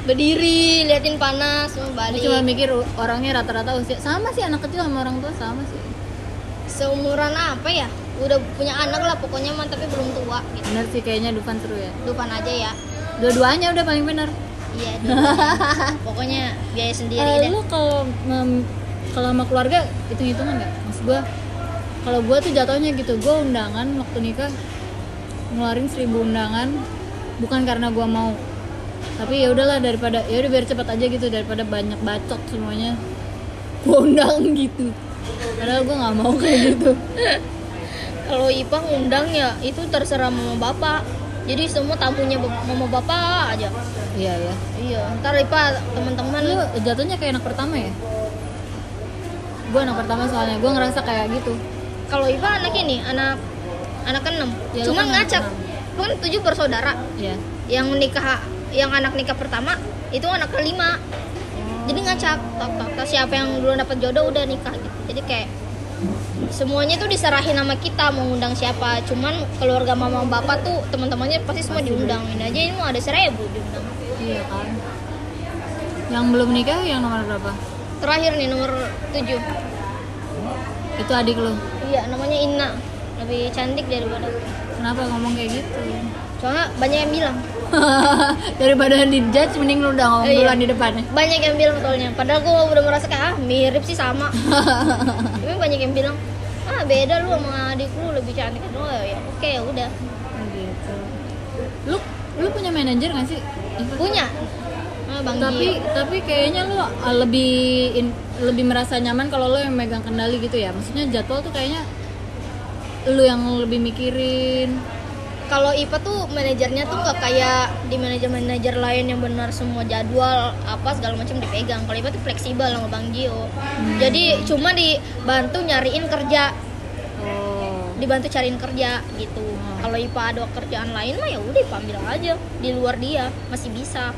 Berdiri liatin panas balik. cuma mikir orangnya rata-rata usia. Sama sih anak kecil sama orang tua sama sih. Seumuran apa ya? Udah punya anak lah pokoknya mah tapi belum tua gitu. Bener sih kayaknya Dufan seru ya. Depan aja ya. Dua-duanya udah paling bener. Iya pokoknya biaya sendiri Eh, deh. lu kalau kalau sama keluarga hitung hitungan nggak? Maksud gua kalau gua tuh jatuhnya gitu gua undangan waktu nikah ngeluarin seribu undangan bukan karena gua mau. Tapi ya udahlah daripada ya udah biar cepat aja gitu daripada banyak bacot semuanya gua undang gitu. Padahal gua nggak mau kayak gitu. Kalau Ipa ngundang ya itu terserah mama bapak. Jadi semua tamunya mama bapak aja. Iya ya iya ntar Ipa teman-teman. Lu jatuhnya kayak anak pertama ya? Gua anak pertama soalnya gua ngerasa kayak gitu kalau Ipa anak ini anak anak keenam. Ya, lu cuma kan ngacak kan tujuh bersaudara. Ya yang nikah yang anak nikah pertama itu anak kelima. Jadi ngacak tok tok siapa yang duluan dapat jodoh udah nikah gitu. Jadi kayak semuanya tuh diserahin sama kita mau undang siapa. Cuman keluarga mama bapak tuh teman-temannya pasti semua diundang ini aja. Ini mau ada seribu diundang. Iya kan. Yang belum nikah yang nomor berapa? Terakhir nih nomor 7 itu adik lo iya namanya Inna. Lebih cantik daripada aku. kenapa ngomong kayak gitu? Soalnya banyak yang bilang. Daripada dijudge mending lu udah ngomong Iya. duluan di depan ya banyak yang bilang soalnya. Padahal gue udah merasa kayak ah mirip sih sama. Tapi banyak yang bilang ah beda lu sama adik lu lebih cantik. Oh ya oke ya udah. Gitu. Lu lu punya manajer gak sih? Punya ah, bang tapi Gio. tapi kayaknya lu uh, lebih in- lebih merasa nyaman kalau lu yang megang kendali gitu ya maksudnya jadwal tuh kayaknya lu yang lebih mikirin kalau IPA tuh manajernya tuh nggak kayak di manajer-manajer lain yang benar semua jadwal apa segala macam dipegang. Kalau IPA tuh fleksibel sama Bang Gio. Jadi cuma dibantu nyariin kerja, oh dibantu cariin kerja gitu. Kalau IPA ada kerjaan lain mah ya udah IPA ambil aja di luar dia masih bisa.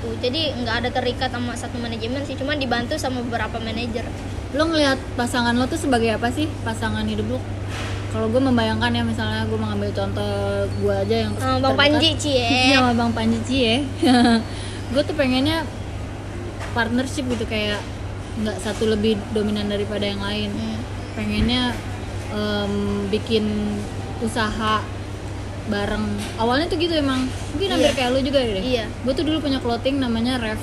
Tuh, jadi nggak ada terikat sama satu manajemen sih, cuma dibantu sama beberapa manajer. lu ngelihat pasangan lo tuh sebagai apa sih pasangan hidup lu kalau gue membayangkan ya misalnya gue mengambil contoh gue aja yang Ah, Bang. Panji Cie. Iya, sama Bang Panji Cie. gue tuh pengennya partnership gitu kayak nggak satu lebih dominan daripada yang lain. Hmm. Pengennya em, bikin usaha bareng. Awalnya tuh gitu emang. Mungkin hampir Iya. kayak lu juga deh. Iya. Gue tuh dulu punya clothing namanya Ref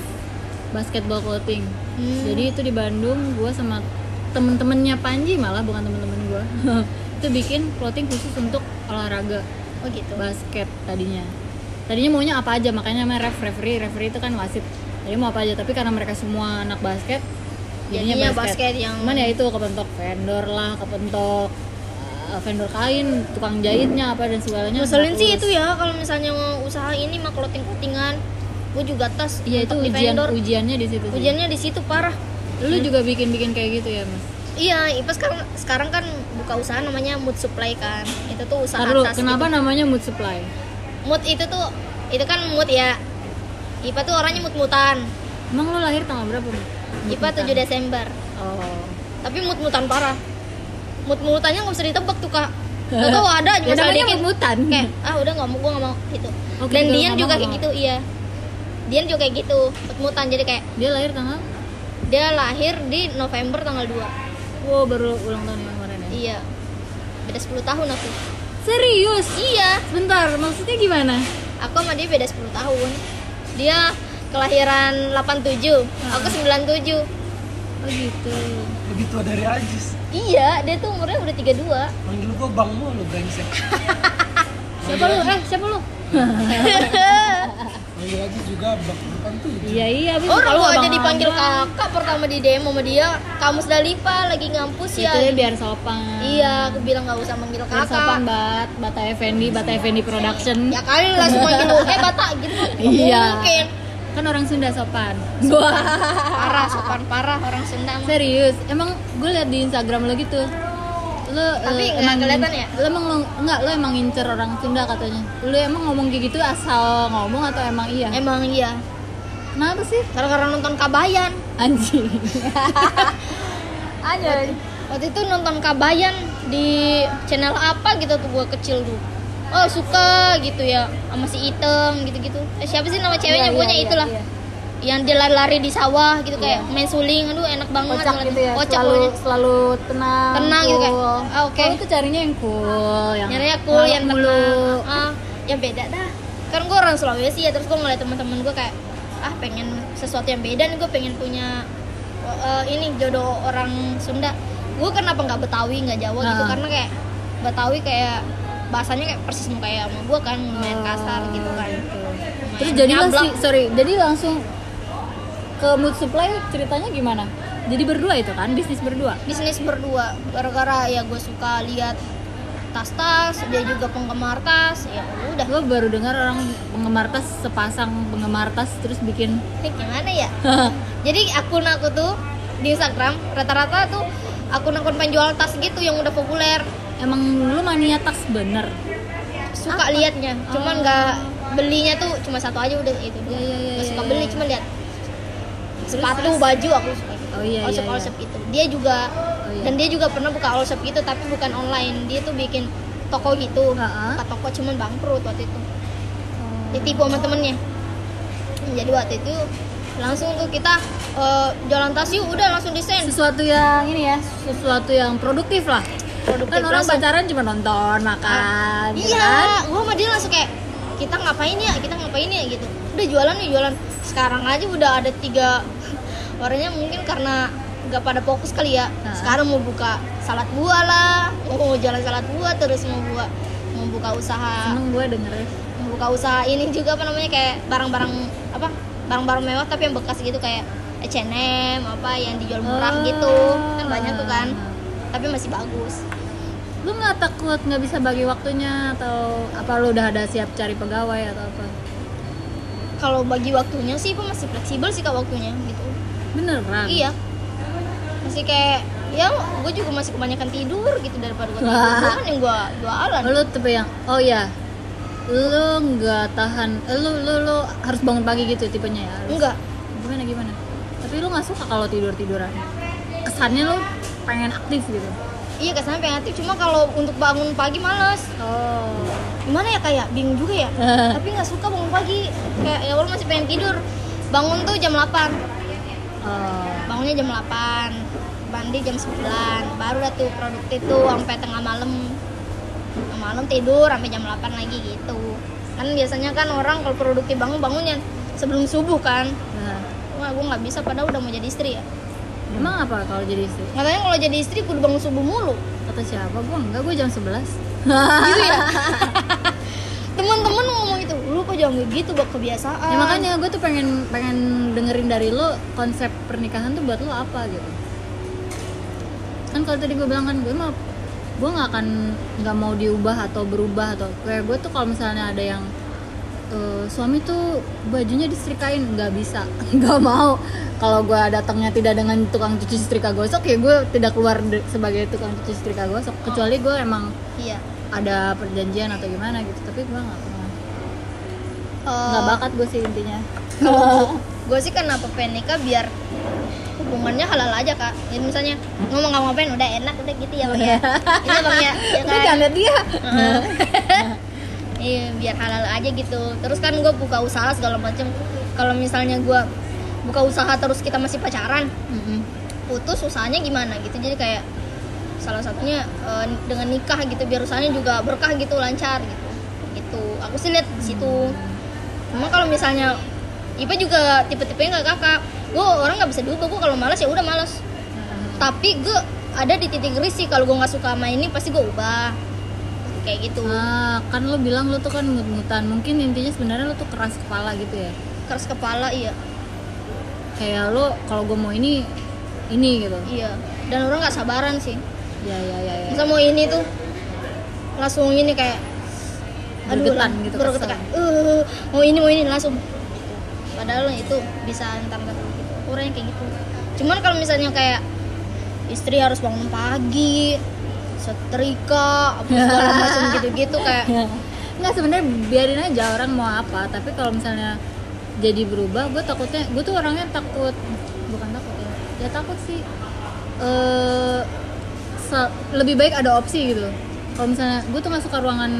Basketball Clothing. Hmm. Jadi itu di Bandung gue sama temen-temennya Panji malah bukan temen-temen gue. itu bikin clothing khusus untuk olahraga Oh gitu. basket tadinya tadinya maunya apa aja makanya namanya ref referee referee itu kan wasit jadi mau apa aja tapi karena mereka semua anak basket jadinya Jadinya basket, basket yang- cuman ya itu kepentok vendor lah kepentok vendor kain tukang jahitnya apa dan segalanya. Ngeselin nggak sih itu ya kalau misalnya mau usaha ini mah clothing clothingan gue juga tas iya itu ujian vendor. ujiannya di situ sih. ujiannya di situ parah. Lu juga bikin bikin kayak gitu ya mas? Iya Ipa sekarang sekarang kan buka usaha namanya mood supply kan. Itu tuh usaha Ntar dulu, tas kenapa gitu. namanya mood supply? Mood itu tuh itu kan mood ya. Ipa tuh orangnya mood-mutan emang lu lahir tanggal berapa Mas? Ipa 7 Desember. Oh. Tapi mood-mutan parah mood-mutannya nggak bisa ditebak tuh kak. Gak tau ada ya masalah namanya dikit. mood-mutan kayak ah udah nggak mau gue nggak mau gitu. Oh, dan Dian juga kayak gitu iya. Dian juga kayak gitu mood-mutan jadi kayak dia lahir tanggal? Dia lahir di November tanggal 2 wow baru ulang tahun yang kemarin ya? Iya. Beda 10 tahun aku. Serius? Iya. Bentar, maksudnya gimana? aku sama dia beda 10 tahun. Dia kelahiran 87 aku 97 Oh gitu. Lebih tua dari Ajis. iya dia tuh umurnya udah 32 Manggil gua bang mulu brengsek. Siapa lu? Eh, siapa lu? Manggil Ajis juga bang bukan tuh. Iya iya, abis orang kalau gua aja dipanggil Abang, kakak pertama di demo sama dia kamu sudah lipa lagi ngampus Itu ya biar sopan. iya aku bilang nggak usah manggil Biar sopan kakak bat, Bata Effendi, Bata Effendi Production. ya kali langsung manggil eh bata gitu Iya. mungkin Kan orang Sunda sopan. parah sopan parah orang Sunda. Serius, emang gue liat di Instagram lo gitu. Lo Tapi eh, nggak kelihatan ya? Lo emang lo enggak lo emang ngincer orang Sunda katanya. Lo emang ngomong kayak gitu asal ngomong atau emang iya? emang iya Kenapa sih? gara-gara nonton Kabayan Anjing. aja waktu itu nonton Kabayan di channel apa gitu tuh gua kecil tuh oh suka gitu ya sama si Item gitu-gitu eh, siapa sih nama ceweknya Iya, pokoknya iya, itulah iya. yang dia lari-lari di sawah gitu kayak Iya. main suling aduh enak banget kocak gitu ya kocak selalu pokoknya. selalu tenang Tenang gitu kayak, cool. ah, oke. Kalau tuh carinya yang cool yang nyarinya cool yang mulu tenang ah yang beda dah kan gue orang Sulawesi ya terus gue ngeliat teman-teman gue kayak ah pengen sesuatu yang beda nih gue pengen punya eh, ini jodoh orang Sunda gue kenapa nggak Betawi nggak Jawa gitu Ah. karena kayak Betawi kayak bahasanya kayak persis mau kayak sama gue kan lumayan kasar gitu kan. Lumayan terus nyablak. sih sorry jadi langsung ke mood supply ceritanya gimana? Jadi berdua itu kan bisnis berdua? Bisnis berdua gara-gara ya gue suka lihat tas-tas dia juga penggemar tas ya udah. Gue baru dengar orang penggemar tas sepasang penggemar tas terus bikin Ini gimana ya? Jadi akun aku tuh di Instagram rata-rata tuh akun-akun penjual tas gitu yang udah populer emang lu mania tas bener. Suka Apa? liatnya cuman Oh. nggak belinya tuh cuma satu aja udah itu. Iya, iya, iya, Nggak suka iya, beli iya. cuma lihat sepatu baju aku suka. Oh iya, all iya, all iya. itu. Dia juga Oh, iya. dan dia juga pernah buka all shop gitu tapi bukan online. Dia tuh bikin toko gitu. Buka toko cuman bangkrut waktu itu. Oh. ditipu sama temennya. Jadi waktu itu langsung tuh kita eh, jalan tas yuk udah langsung desain. Sesuatu yang ini ya sesuatu yang produktif lah Produktif, kan orang langsung. pacaran cuma nonton makan kan? iya gua sama dia langsung kayak kita ngapain ya? Kita ngapain ya? gitu. Udah jualan nih jualan. Sekarang aja udah ada tiga orangnya mungkin karena nggak pada fokus kali ya. Nah. sekarang mau buka salad buah lah. Mau jalan salad buah terus mau buat mau buka usaha. Seneng gue dengernya mau buka usaha ini juga apa namanya kayak barang-barang apa barang-barang mewah tapi yang bekas gitu kayak H&M apa yang dijual murah Oh. gitu. Kan banyak tuh kan tapi masih bagus. Lu nggak takut nggak bisa bagi waktunya atau apa lu udah ada siap cari pegawai atau apa? Kalau bagi waktunya sih Ipa masih fleksibel sih kak waktunya gitu. Beneran? Iya. Masih kayak ya gue juga masih kebanyakan tidur gitu daripada gue tidur. Kan yang gue jualan Oh, lu tipe yang oh ya lu nggak tahan eh, lu lu lu harus bangun pagi gitu tipenya ya? Harus- enggak gimana gimana? Tapi lu nggak suka kalau tidur tiduran kesannya lu pengen aktif gitu? Iya kesannya pengen aktif. Cuma kalau untuk bangun pagi males. Oh. Gimana ya kayak bingung juga ya? Tapi nggak suka bangun pagi. Kayak ya Allah masih pengen tidur. Bangun tuh jam 8 oh. Bangunnya jam 8 mandi jam 9 baru dah tuh produktif tuh sampai tengah malam. Tengah malam tidur sampai jam 8 lagi gitu. Kan biasanya kan orang kalau produktif bangun bangunnya sebelum subuh kan. Nah, wah gue nggak bisa padahal udah mau jadi istri ya emang apa kalau jadi istri? Katanya kalau jadi istri kudu bangun subuh mulu. Kata siapa? Gua enggak gua jam 11 gitu ya? Teman-teman ngomong itu lu kok jangan gitu buat kebiasaan? Ya makanya gue tuh pengen pengen dengerin dari lo konsep pernikahan tuh buat lo apa gitu. Kan kalau tadi gue bilang kan gue mau gue nggak akan nggak mau diubah atau berubah atau kayak gue tuh kalau misalnya ada yang eh, suami tuh bajunya disetrikain nggak bisa nggak mau. Kalau gue datangnya tidak dengan tukang cuci setrika gosok ya gue tidak keluar sebagai tukang cuci setrika gosok. Kecuali gue emang iya. ada perjanjian atau gimana gitu tapi gue nggak pernah. Eh, nggak bakat gue sih intinya. Gue sih kenapa pengen nikah biar hubungannya halal aja kak. Jadi misalnya ngomong nggak ngapain udah enak udah gitu ya bang ya. Ini bang ya, ya kan? jangan dia. Heeh. Iya biar halal aja gitu. Terus kan gue buka usaha segala macem. Kalau misalnya gue buka usaha terus kita masih pacaran Mm-mm. putus usahanya gimana gitu. Jadi kayak salah satunya eh, dengan nikah gitu biar usahanya juga berkah gitu lancar gitu. Gitu. Aku sih lihat di situ. Cuma kalau misalnya Ipa juga tipe-tipenya nggak kakak. Gue orang nggak bisa diubah. Gue kalau malas ya udah malas tapi gue ada di titik risih. Kalau gue nggak suka sama ini pasti gue ubah kayak gitu Ah, kan lo bilang lo tuh kan mut-mutan. Mungkin intinya sebenarnya lo tuh keras kepala gitu ya. keras kepala iya Kayak lo kalau gue mau ini ini gitu. iya dan orang nggak sabaran sih Ya ya ya ya. Masa mau ini tuh langsung ini kayak Bergetan lang- gitu, bergetan kesel. kayak, "Eh, mau ini mau ini langsung padahal itu bisa entar gitu orang yang kayak gitu cuman kalau misalnya kayak istri harus bangun pagi setrika apa segala macam gitu-gitu kayak Nggak sebenarnya biarin aja orang mau apa. Tapi kalau misalnya jadi berubah, gue takutnya gue tuh orangnya takut bukan takut ya. Ya takut sih. Eh lebih baik ada opsi gitu. Kalau misalnya gue tuh nggak suka ruangan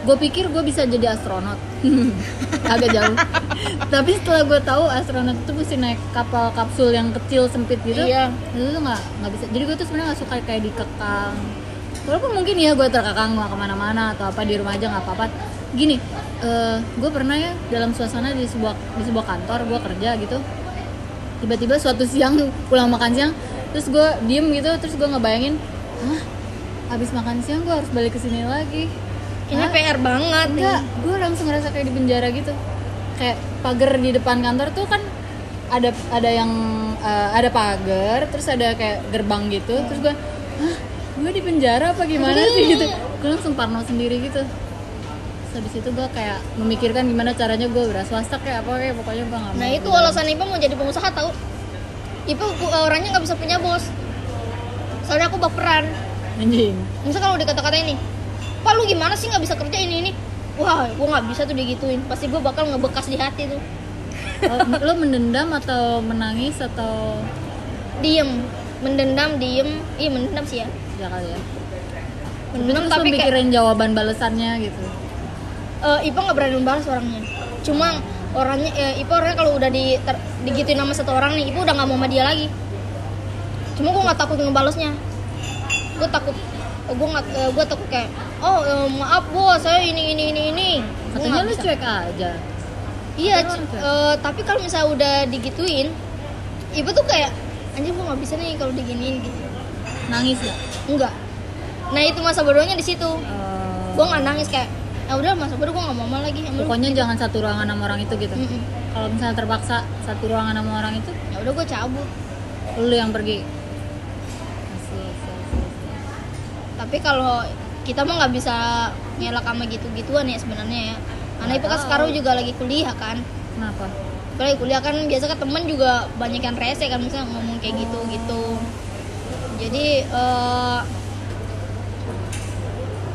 gue pikir gue bisa jadi astronot. Agak jauh. Tapi setelah gue tahu astronot itu mesti naik kapal kapsul yang kecil sempit gitu Iya. itu tuh nggak nggak bisa. Jadi gue tuh sebenarnya nggak suka kayak dikekang walaupun mungkin ya gue terkekang nggak ke mana-mana atau apa di rumah aja nggak apa-apa. Gini gue pernah ya dalam suasana di sebuah di sebuah kantor gue kerja gitu. Tiba-tiba suatu siang pulang makan siang terus gue diem gitu terus gue ngebayangin hah habis makan siang gue harus balik ke sini lagi ini Hah? PR banget. Enggak gue langsung ngerasa kayak di penjara gitu. Kayak pagar di depan kantor tuh kan ada ada yang eh, ada pagar terus ada kayak gerbang gitu. Terus gue hah? Gue di penjara apa gimana sih? Gitu. Gue langsung parno sendiri gitu. Terus habis itu gue kayak memikirkan gimana caranya gue beras swasta kayak apa kayak pokoknya gue nggak nah itu alasan Ipa mau jadi pengusaha tahu Ipa ku- orangnya nggak bisa punya bos. Soalnya aku baperan. Anjing. Misal kalau dikata-kata ini pak lu gimana sih nggak bisa kerja ini ini? Wah gue nggak bisa tuh digituin. Pasti gue bakal ngebekas di hati tuh. Oh, lo mendendam atau menangis atau? Diem. Mendendam diem. Iya mendendam sih ya. Ya kali ya. Mendendam Terus tapi kayak mikirin jawaban balasannya gitu? Eh, Ipa nggak berani membalas orangnya. Cuma orangnya eh, Ipa orangnya kalau udah di ter- digituin sama satu orang nih Ipa udah nggak mau sama dia lagi. Cuma gue nggak takut ngebalesnya gue takut gue nggak gue takut kayak oh eh, maaf bos saya ini ini ini ini Gua katanya bisa. cuek aja iya Lu cuek. eh, tapi kalau misalnya udah digituin Ipa tuh kayak anjir gue nggak bisa nih kalau diginiin gitu nangis ya enggak nah itu masa bodohnya di situ Eh, gue nggak nangis kayak ya udah masa bodoh gue nggak mau sama lagi Sama lu." pokoknya jangan satu ruangan sama orang itu gitu Mm-mm. kalau misalnya terpaksa satu ruangan sama orang itu ya udah gue cabut lu yang pergi Asik, asik, asik, asik. tapi kalau kita mah nggak bisa ngelak sama gitu-gituan ya sebenarnya ya. Karena itu kan Nggak sekarang juga lagi kuliah kan. Kenapa? Kalau lagi kuliah kan biasa kan temen juga banyak yang rese kan misalnya ngomong kayak gitu gitu. Jadi eh,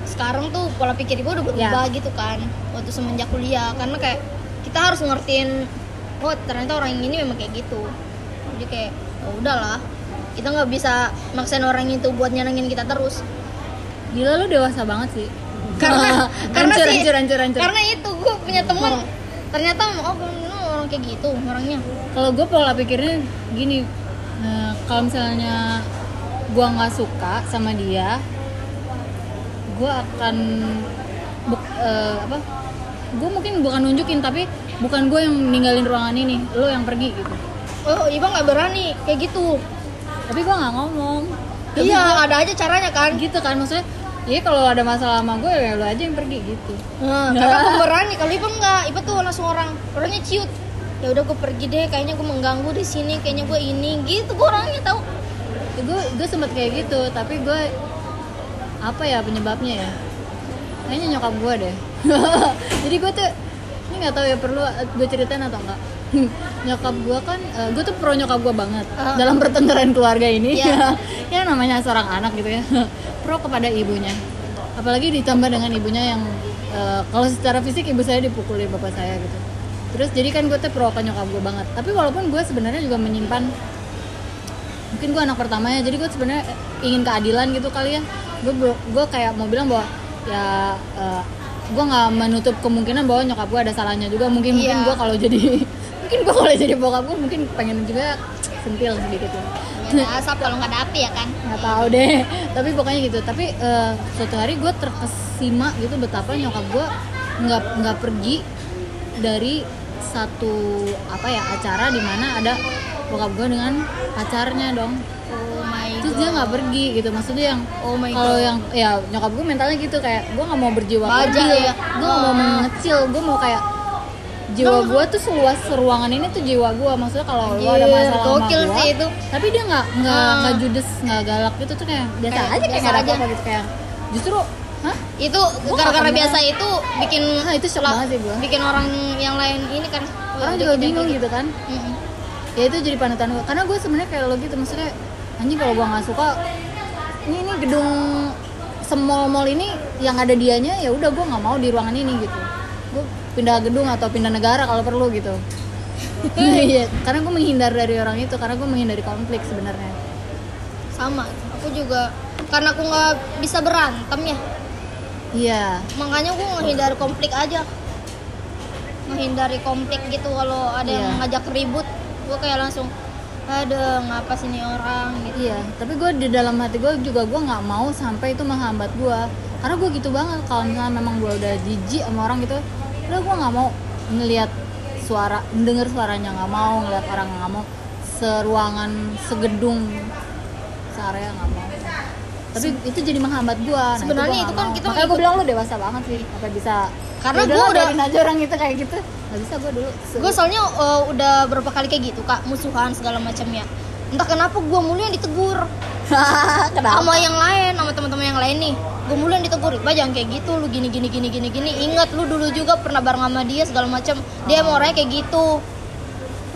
sekarang tuh pola pikir ibu udah berubah gitu kan waktu semenjak kuliah. Karena kayak kita harus ngertiin oh ternyata orang ini memang kayak gitu. Jadi kayak oh udahlah. Kita nggak bisa maksain orang itu buat nyenengin kita terus gila lu dewasa banget sih. Karena karena hancur, sih hancur, hancur, hancur. karena itu gue punya teman ternyata oh bener orang kayak gitu orangnya. Kalau gue pola pikirnya gini eh, kalau misalnya gue nggak suka sama dia gue akan buk- eh, apa gue mungkin bukan nunjukin tapi bukan gue yang ninggalin ruangan ini lo yang pergi gitu. Oh iba nggak berani kayak gitu. Tapi gue nggak ngomong. Tapi iya gua- ada aja caranya kan. Gitu kan maksudnya Iya kalau ada masalah sama gue ya lo aja yang pergi gitu. nah, karena aku berani kalau iba enggak iba tuh langsung orang orangnya ciut. Ya udah gue pergi deh kayaknya gue mengganggu di sini kayaknya gue ini gitu gue orangnya tahu. Gue gue sempet kayak gitu tapi gue apa ya penyebabnya ya? Kayaknya nyokap gue deh. Jadi gue tuh ini nggak tahu ya perlu gue ceritain atau enggak nyokap gue kan eh, gue tuh pro nyokap gue banget. Ah. dalam pertengkaran keluarga ini. Iya. ya namanya seorang anak gitu ya. Pro kepada ibunya. Apalagi ditambah dengan ibunya yang eh, kalau secara fisik ibu saya dipukuli bapak saya gitu. Terus jadi kan gue tuh pro ke nyokap gue banget. Tapi walaupun gue sebenarnya juga menyimpan mungkin gue anak pertamanya jadi gue sebenarnya ingin keadilan gitu kali ya. Gue gue kayak mau bilang bahwa ya gue nggak menutup kemungkinan bahwa nyokap gue ada salahnya juga. Mungkin mungkin Iya. gue kalau jadi mungkin gue kalau jadi bokap gue mungkin pengen juga sentil sedikit ya asap kalau nggak ada api ya kan? Nggak tahu deh. Tapi pokoknya gitu. Tapi eh, suatu hari gue terkesima gitu betapa nyokap gue nggak nggak pergi dari satu apa ya acara di mana ada bokap gue dengan pacarnya dong. Oh my terus dia nggak pergi gitu. Maksudnya yang Oh my kalau yang ya nyokap gue mentalnya gitu. Kayak gue nggak mau berjiwa kecil ya. gue nggak mau Ah. mengecil. Gue mau kayak jiwa gue tuh seluas ruangan ini tuh jiwa gue maksudnya kalau lo ada masalah sama gokil gue sih itu. tapi dia nggak nggak Ah. nggak judes nggak galak gitu tuh kayak biasa Kayak aja kayak nggak ada gitu kayak justru hah itu Gua gara-gara biasa itu bikin itu shock banget sih gua. bikin orang yang lain ini kan orang juga bingung gitu kan Mm-mm. ya itu jadi panutan gue karena gue sebenarnya kayak lo gitu maksudnya anjing kalau gue nggak suka ini ini gedung semol mall ini yang ada dianya ya udah gue nggak mau di ruangan ini gitu gue pindah gedung atau pindah negara kalau perlu gitu. Iya karena gue menghindar dari orang itu karena gue menghindari konflik sebenarnya. Sama aku juga karena aku nggak bisa berantem ya. Iya. Makanya aku menghindari konflik aja. Menghindari konflik gitu kalau ada yang Iya. ngajak ribut. Gue kayak langsung ada ngapa sih nih orang? gitu. Iya tapi gue di dalam hati gue juga gue nggak mau sampai itu menghambat gue karena gue gitu banget kalau misalnya memang gue udah jijik sama orang gitu udah gue nggak mau ngelihat suara mendengar suaranya nggak mau ngelihat orang nggak mau. Seruangan segedung searea nggak mau. Tapi itu jadi menghambat gue nah, Sebenarnya gua itu nggak kan mau. kita makanya gue bilang lu dewasa banget sih apa bisa. Karena "Ya gua udahlah, udah- aja orang itu kayak gitu. Nggak bisa gue dulu. Gue soalnya uh, udah berapa kali kayak gitu kak. Musuhan segala macam ya entah kenapa gue mulu yang ditegur. Kenapa? Sama yang lain sama teman-teman yang lain nih. Gue mulu yang ditegur Iqbal jangan kayak gitu lu gini gini gini gini gini. Ingat lu dulu juga pernah bareng sama dia segala macam dia emang orangnya kayak gitu.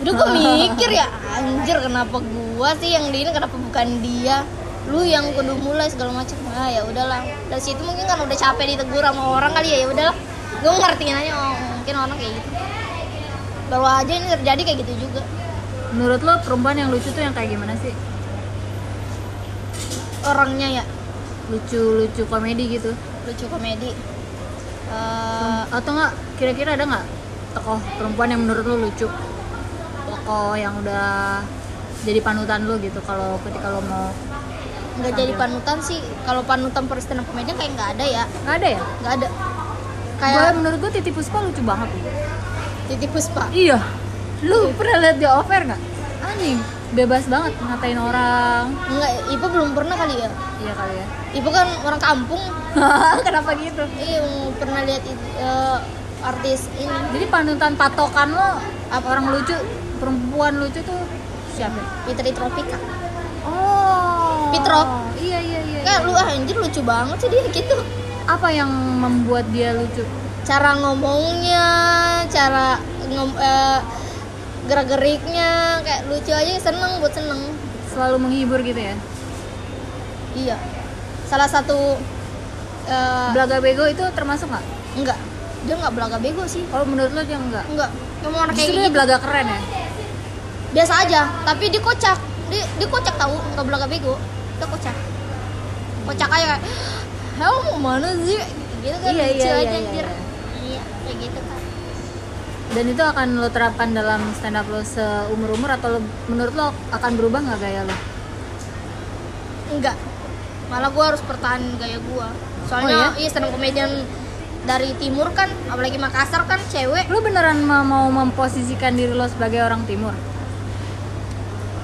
Udah gue mikir ya anjir kenapa gua sih yang ini? Kenapa bukan dia? Lu yang kudu mulai segala macam ah ya udahlah. Dari situ mungkin kan udah capek ditegur sama orang kali ya ya udahlah. Gue ngertiin aja oh, mungkin orang kayak gitu. Baru aja ini terjadi kayak gitu juga menurut lo perempuan yang lucu tuh yang kayak gimana sih? Orangnya ya? Lucu lucu komedi gitu. Lucu komedi. Eh, atau enggak kira-kira ada nggak tokoh perempuan yang menurut lo lucu? Tokoh yang udah jadi panutan lo gitu kalau ketika lo mau nggak jadi panutan sih. Kalau panutan per stand up comedian kayak nggak ada ya. Nggak ada ya? Nggak ada. Kayak kayak menurut gue Titi Puspa lucu banget. Titi Puspa? Iya lu pernah lihat dia offer nggak? Anjing. Bebas banget ngatain orang. Nggak Ibu belum pernah kali ya. Iya kali ya. Ibu kan orang kampung. Kenapa gitu? Iya pernah lihat eh, artis ini. Jadi panutan patokan lo apa orang lucu perempuan lucu tuh siapa? Fitri Tropika oh. Pitro. iya iya iya, kayak iya. lu ah anjir lucu banget sih dia gitu. Apa yang membuat dia lucu? Cara ngomongnya cara ngom eh, gerak-geriknya kayak lucu aja seneng buat seneng. Selalu menghibur gitu ya? Iya. Salah satu eh, belaga bego itu termasuk nggak? Enggak. Dia nggak belaga bego sih. Oh menurut lo dia enggak. Enggak kamu orang kayak dia gitu. belaga keren ya? Biasa aja tapi dia kocak. Dia, dia kocak tahu nggak belaga bego. Dia kocak. Kocak aja kayak mau mana sih? Gitu kan Iya, lucu iya, aja iya, anjir. iya. Dan itu akan lo terapkan dalam stand up lo seumur umur atau lo, menurut lo akan berubah nggak gaya lo? Enggak. Malah gua harus pertahanin gaya gua. Soalnya Oh, iya? stand up comedian dari timur kan apalagi Makassar kan cewek. Lo beneran ma- mau memposisikan diri lo sebagai orang timur?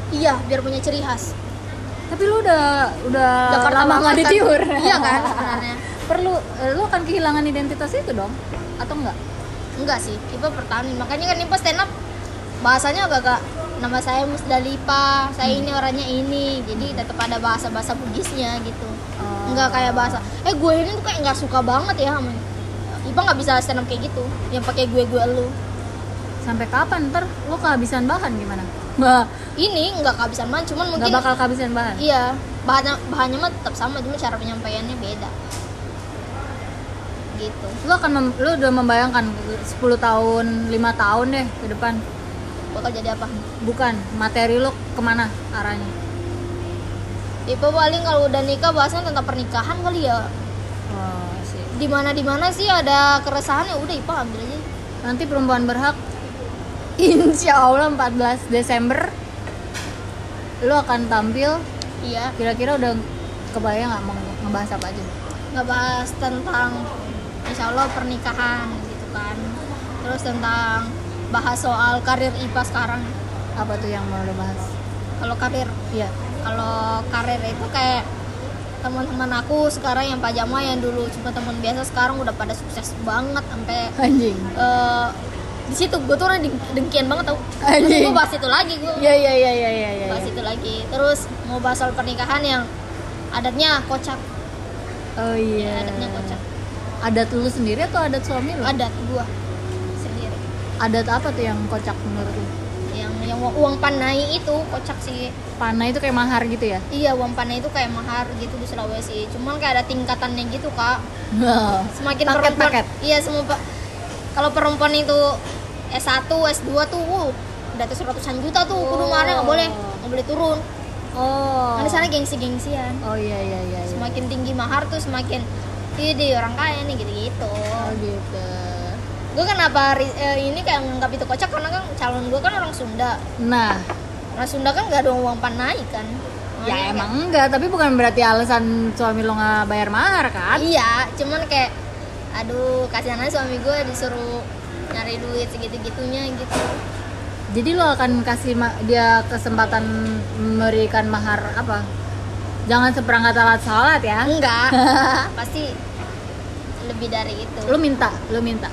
Iya biar punya ciri khas. Tapi lo udah udah Jakarta lama nggak di timur. Iya kan sebenarnya. Perlu eh, lo akan kehilangan identitas itu dong atau enggak enggak sih Ipa pertahanin makanya kan Ipa stand up bahasanya agak-agak nama saya Musdalipa saya Hmm. ini orangnya ini. Jadi tetap ada bahasa-bahasa Bugisnya gitu. Oh. enggak kayak bahasa eh gue ini tuh kayak nggak suka banget ya sama Ipa nggak bisa stand up kayak gitu yang pakai gue gue lu. Sampai kapan? Ntar lo kehabisan bahan gimana? Bah ini nggak kehabisan banget cuman mungkin nggak bakal kehabisan bahan? iya bahannya bahannya mah tetap sama cuma cara penyampaiannya beda gitu. Lo akan mem- lo udah membayangkan 10 tahun 5 tahun deh ke depan. Bakal jadi apa? Bukan materi lo ke mana arahnya? Ipa paling kalau udah nikah bahasnya tentang pernikahan kali ya. Oh, sih. di mana di mana sih ada keresahan ya udah Ipa ambil aja. Nanti perempuan berhak. Insya Allah 14 Desember lo akan tampil. Iya. Kira-kira udah kebayang nggak mau ngebahas apa aja? Nggak bahas tentang insya Allah pernikahan gitu kan. Terus tentang bahas soal karir IPA sekarang. Apa tuh yang mau lo bahas? Kalau karir? Iya. Kalau karir itu kayak teman-teman aku sekarang yang pajama yang dulu cuma teman biasa sekarang udah pada sukses banget sampai anjing. eh, di situ. Gue tuh orang deng- dengkian banget tau. Gue bahas itu lagi gue iya iya iya iya iya iya. bahas itu lagi. Terus mau bahas soal pernikahan yang adatnya kocak. Oh iya adatnya kocak adat lu sendiri atau adat suami lu? Adat gua sendiri. Adat apa tuh yang kocak menurut lu? Yang yang uang- panai itu kocak sih. Panah itu kayak mahar gitu ya? Iya uang panai itu kayak mahar gitu di Sulawesi. Cuman kayak ada tingkatannya gitu kak. Semakin Paket, perempuan paket. iya semua pak kalau perempuan itu S1 S2 tuh wuh udah atas ratusan juta tuh kudu Oh. maharnya nggak boleh nggak boleh turun. Oh. Kan di sana gengsi gengsian oh iya iya iya, iya. semakin tinggi mahar tuh semakin ide orang kaya nih gitu gitu. Oh gitu gue kenapa eh, ini kayak nganggap itu kocak karena kan calon gue kan orang Sunda. Nah. Orang Sunda kan nggak ada uang panai kan? Ya emang enggak tapi bukan berarti alasan suami lo nggak bayar mahar kan? Iya cuman kayak aduh kasihan aja suami gue disuruh nyari duit segitu gitunya gitu. Jadi lo akan kasih dia kesempatan memberikan mahar apa? Jangan seperangkat alat sholat ya? Enggak. Pasti lebih dari itu. Lo minta lo minta.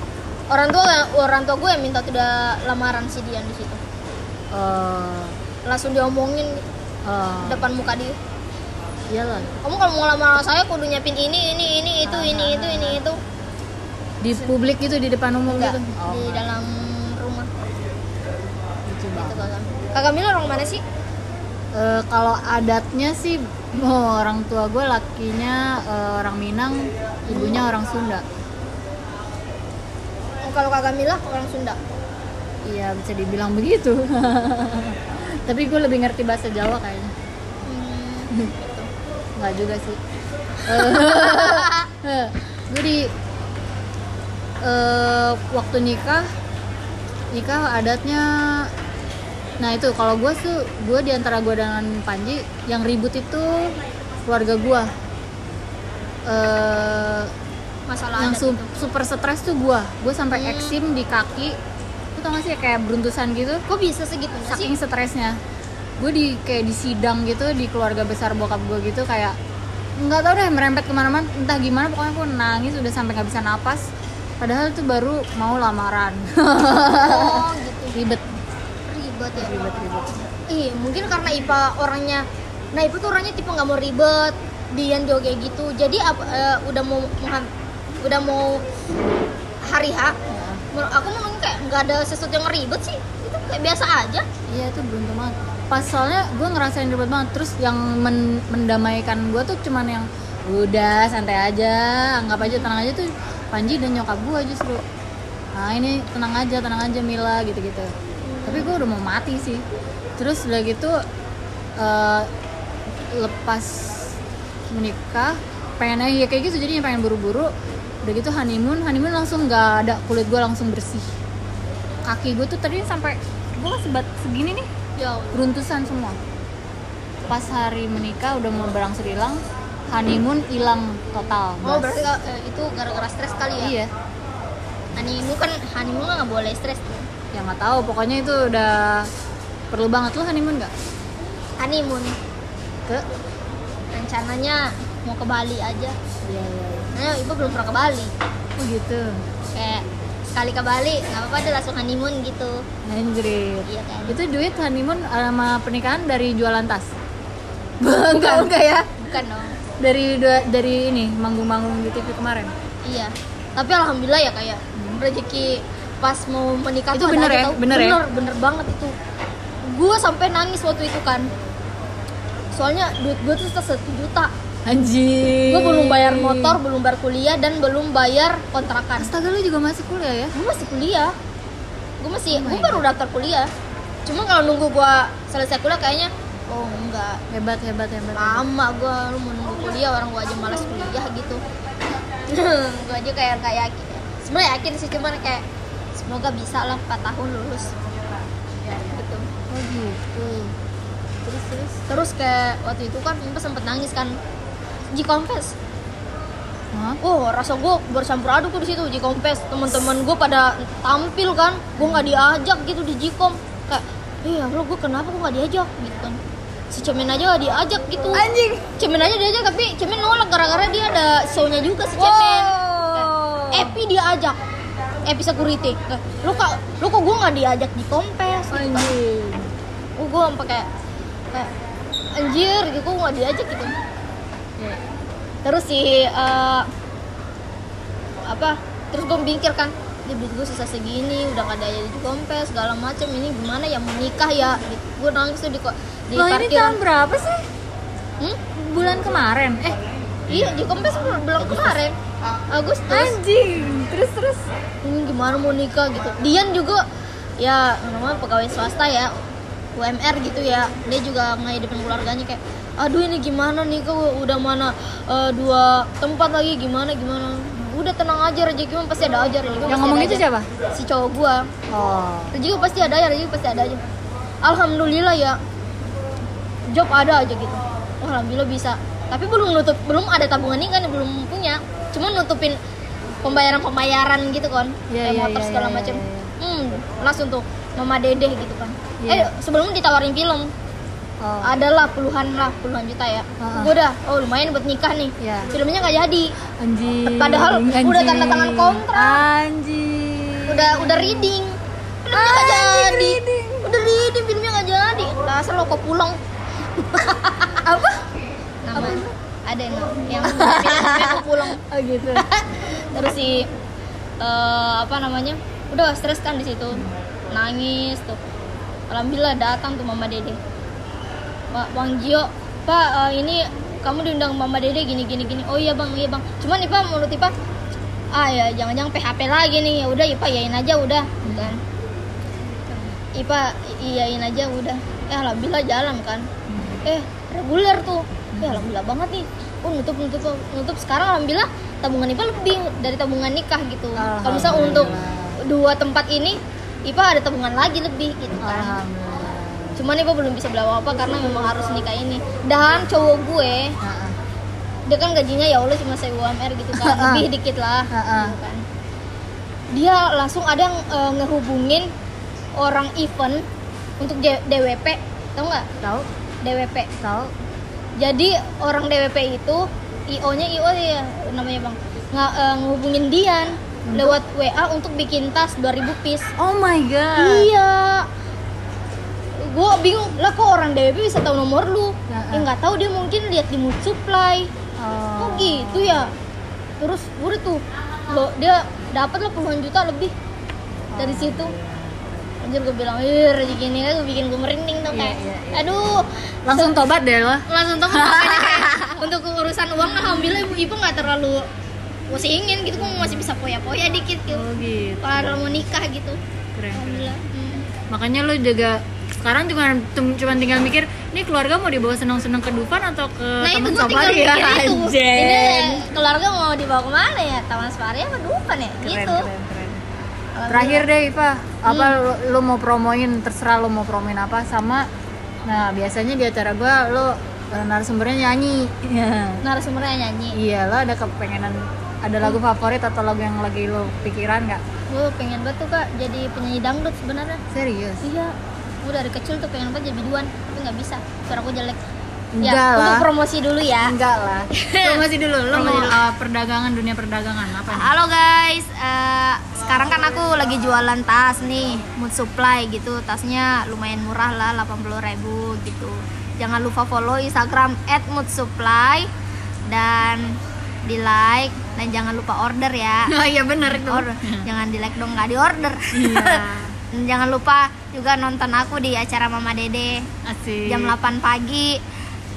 Orang tua orang tua gue yang minta tidak lamaran si Dian di situ. Oh langsung diomongin gitu, oh depan muka dia. Iyalah. Kamu kalau mau lamaran saya kudu nyiapin ini ini ini itu ini itu ini itu. Di publik gitu di depan umum enggak gitu? Oh, di dalam rumah. Lucu gitu banget. kakak kakak Mila orang mana sih? Eh, kalau adatnya sih oh, orang tua gue lakinya eh, orang Minang ibunya orang Sunda. Oh, kalau kakak Mila orang Sunda? Iya bisa dibilang begitu. Tapi gue lebih ngerti bahasa Jawa kayaknya. Hmm, nggak juga sih. Gue di eh, waktu nikah nikah adatnya nah itu kalau gue tuh gue di antara gue dengan Panji yang ribut itu keluarga gue eh masalah yang su- itu. super stres tuh gue gue sampai Hmm. eksim di kaki. Lu tau gak sih kayak beruntusan gitu? Kok bisa segitunya sih saking stresnya. Gue di kayak di sidang gitu di keluarga besar bokap gue gitu kayak nggak tahu deh merempet ke mana-mana entah gimana pokoknya gue nangis udah sampai nggak bisa napas. Padahal itu baru mau lamaran. Oh gitu. Ribet ribet ya? Ribet ribet. Iya, mungkin karena Ipa orangnya Nah, Ipa tuh orangnya tipe nggak mau ribet Dian juga kayak gitu. Jadi ap- eh, udah mau udah mau hari H Ya. menurut aku memang kayak nggak ada sesuatu yang ribet sih. Itu kayak biasa aja. Iya itu beruntung banget. Pas soalnya gue ngerasain ribet banget. Terus yang men- mendamaikan gue tuh cuman yang udah santai aja anggap aja tenang aja. Tuh Panji dan nyokap gue justru nah ini tenang aja tenang aja Mila gitu-gitu tapi gue udah mau mati sih. Terus udah gitu eh, lepas menikah pengennya ya kayak gitu. Jadinya pengen buru-buru. Udah gitu honeymoon honeymoon langsung nggak ada. Kulit gue langsung bersih. Kaki gue tuh tadi sampai gue sebat segini nih. Jauh. Beruntusan semua. Pas hari menikah udah mau berangsur hilang honeymoon hilang total. Oh, berarti eh, itu gara-gara stres kali ya? iya. Honeymoon kan honeymoon nggak boleh stres. tuh. Ya nggak tahu pokoknya itu udah perlu banget lu honeymoon nggak Honeymoon ke rencananya mau ke Bali aja. iya iya. Nah, ibu belum pernah ke Bali. oh gitu Kayak sekali ke Bali nggak apa-apa deh langsung honeymoon gitu. anjir Iya kan? itu duit honeymoon sama pernikahan dari jualan tas enggak enggak ya Bukan dong. dari dua- dari ini manggung-manggung di TV kemarin Iya. Tapi alhamdulillah ya kayak rezeki pas mau menikah Itu tuh bener ya? tau. Bener ya? bener, bener banget itu. Gue sampai nangis waktu itu kan. Soalnya duit gue tuh satu juta. anjir Gue belum bayar motor, belum bayar kuliah dan belum bayar kontrakan. astaga lu juga masih kuliah ya Gue masih kuliah. Gue masih, Oh gue baru daftar kuliah. Cuma kalau nunggu gue selesai kuliah kayaknya, oh enggak, hebat hebat hebat, lama gue lu mau nunggu kuliah orang gue aja malas kuliah gitu gue aja kayak kayak yakin sebenarnya yakin sih cuman kayak semoga bisa lah 4 tahun lulus. Ya gitu. Oh gitu. Terus terus. Terus kayak waktu itu kan Pimpa sempet nangis kan. Ji Confess Hah? oh rasa gue bercampur aduk tuh di situ Ji Confess teman-teman gue pada tampil kan. Gue nggak diajak gitu di Jikom kayak iya lo gue kenapa gue nggak diajak? Gitu. Kan si Cemen aja gak diajak gitu. Anjing. Cemen aja diajak tapi Cemen nolak gara-gara dia ada show-nya juga si Cemen. wow. Epi diajak. Epi security. Eh, Lu kok lu kok gua nggak diajak di kompes gitu kan. Oh, gua sampai kayak kayak anjir gitu kok nggak diajak gitu. Terus si eh, apa? Terus gue mikir kan, "Ini duit gue sisa segini, udah gak ada di kompes segala macam ini gimana ya mau nikah ya?" Gitu. Gue nangis tuh di ko- di Loh, ini parkiran. tahun berapa sih Hmm? bulan kemarin eh Iya, di kompes bulan kemarin. Agustus. anjing terus terus. Ini gimana mau nikah gitu? Dian juga ya namanya pegawai swasta ya UMR gitu ya. Dia juga ngehidupin keluarganya kayak aduh ini gimana nih kok udah mana eh, dua tempat lagi gimana gimana? Udah tenang aja rezeki mah pasti ada aja rezeki yang ngomong itu siapa? Si cowok gua. Oh. Rezeki pasti ada ya rezeki pasti ada aja. Alhamdulillah ya job ada aja gitu. Wah, alhamdulillah bisa tapi belum nutup belum ada tabungan ini kan belum punya. Cuma nutupin pembayaran pembayaran gitu kan. Iya, kayak iya, motor iya, segala iya, macam iya, iya. hmm langsung tuh mama dedeh gitu kan. Iya. eh sebelum ditawarin film oh. adalah puluhan lah puluhan juta ya. Heeh. gue udah oh lumayan buat nikah nih. Iya. filmnya nggak jadi. Anjing. Padahal anjing. udah tanda tangan kontrak. anjing. Udah udah reading. Filmnya nggak jadi. reading. udah reading filmnya nggak jadi. Dasar lo kok pulang? Apa nama ada yang yang filmnya kok pulang. Oh gitu. Terus si eh, apa namanya udah stres kan di situ. Nangis tuh. Alhamdulillah datang tuh mama dede. Pak Bang Gio Pak eh, ini kamu diundang mama dede gini gini gini. Oh iya bang iya bang. Cuman nih pak menurut Ipa ah ya jangan-jangan PHP lagi nih. Ya udah pak yain aja udah. Kan? Ipa iyain aja udah. Eh alhamdulillah jalan kan. Eh reguler tuh. Ya alhamdulillah banget nih. Oh nutup nutup nutup. Sekarang alhamdulillah tabungan Ipa lebih dari tabungan nikah gitu. Kalau misalnya untuk dua tempat ini Ipa ada tabungan lagi lebih gitu kan. Cuman Ipa belum bisa beli apa karena memang harus nikah ini. Dan cowok gue dia kan gajinya ya Allah cuma saya UMR gitu kan. Lebih dikit lah gitu kan. dia langsung ada yang eh, ngehubungin orang event untuk DWP tau nggak? Tahu? DWP Tahu? jadi orang DWP itu IO nya IO ya namanya bang. Nggak eh, ngehubungin Dian lewat WA untuk bikin tas 2000 piece. Oh my god. iya. Gue bingung lah kok orang DWP bisa tahu nomor lu? Ya, ya nggak tahu dia mungkin lihat di mood supply. Oh. gitu ya? Terus udah tuh lo dia dapat lah puluhan juta lebih dari situ anjir gue bilang ih rezeki ini gue bikin gue merinding tuh Iya, kayak iya, iya. aduh Langsung tobat deh lo. langsung tuh makanya kayak untuk urusan uang alhamdulillah ibu ibu nggak terlalu masih ingin gitu gue masih bisa poya-poya dikit gitu Oh gitu. kalau mau nikah gitu Keren. keren. alhamdulillah Hmm. Makanya lo juga sekarang cuma cuma tinggal mikir, ini keluarga mau dibawa senang-senang ke Dufan atau ke nah Taman Safari ya? itu ini keluarga mau dibawa ke mana ya taman safari apa Dufan ya Keren, gitu keren, keren. Terakhir deh Iva, apa lo, lo mau promoin terserah lo mau promoin apa sama. Nah, biasanya di acara gua lo eh, narasumbernya nyanyi. Iya. narasumbernya nyanyi. Iya, lo ada kepengenan ada lagu favorit atau lagu yang lagi lo pikiran nggak? gue pengen banget tuh kak jadi penyanyi dangdut sebenarnya. Serius? iya. Gue dari kecil tuh pengen banget jadi biduan tapi nggak bisa. Suara aku jelek Enggak ya lah. untuk promosi dulu ya Enggak lah. Masih dulu, lo Promosi mau dulu. uh, perdagangan dunia perdagangan apa nih? Halo guys, eh, sekarang kan aku lagi jualan tas nih, Mood Supply gitu. Tasnya lumayan murah lah, 80.000 gitu. Jangan lupa follow Instagram @moodsupply dan di like dan jangan lupa order ya. Oh iya bener itu. Order. jangan di like dong, nggak di order. Iya. Jangan lupa juga nonton aku di acara Mama Dede Asik. jam 8 pagi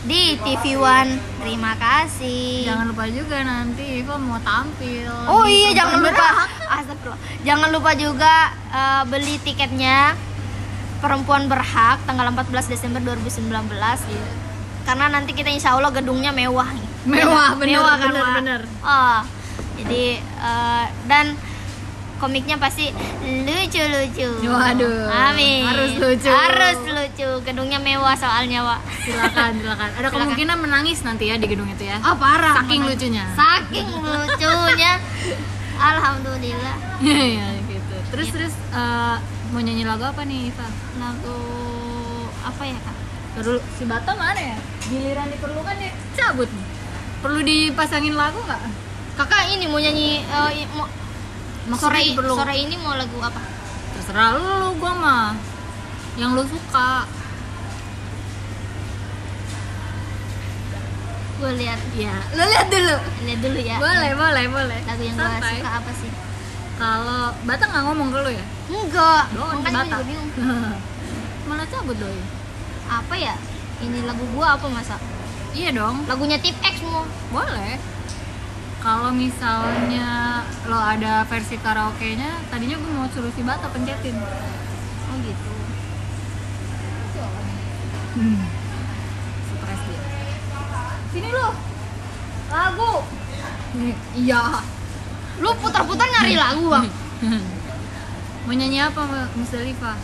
di TV One. Terima kasih. Jangan lupa juga nanti Iva mau tampil. Oh di iya jangan lupa. Astagfirullah. Jangan lupa juga eh, beli tiketnya Perempuan Berhak tanggal 14 Desember 2019. Iya. Karena nanti kita insya Allah gedungnya mewah. nih. Mewah, Ya, bener, mewah kan, bener, bener. Oh, jadi eh, dan komiknya pasti lucu-lucu. Waduh, Amin. harus lucu. Harus lucu. Gedungnya mewah soalnya, Wak. Silakan, silakan. Ada Silakan. kemungkinan menangis nanti ya di gedung itu ya. Oh, parah. Saking Mana- lucunya. Saking lucunya. Alhamdulillah. Iya, iya, gitu. Terus Iya. terus eh, mau nyanyi lagu apa nih Iva? Lagu apa ya, Kak? Terus si Bata mana ya? Giliran diperlukan ya cabut. Perlu dipasangin lagu nggak? Kakak ini mau nyanyi mau Maksudnya sore diperlu- sore ini mau lagu apa? Terserah lu, gua mah. Yang lu suka. Gue lihat, Ya, lu lihat dulu. lihat dulu ya. Boleh, boleh, boleh. Lagu yang gue Santai. suka apa sih? Kalau Bata nggak ngomong ke lu ya? Enggak. Makanya gue Bata. juga bingung. Malah cabut doi. Apa ya? Ini lagu gua apa masa? Iya dong. Lagunya Tip X mau. Boleh. Kalau misalnya lo ada versi karaoke-nya, tadinya gue mau suruh si Bata pencetin. Oh gitu. Stres dia. Sini lu. Lagu. Iya. Lu putar-putar nyari lagu, Bang. mau nyanyi apa Mbak Musdalifah?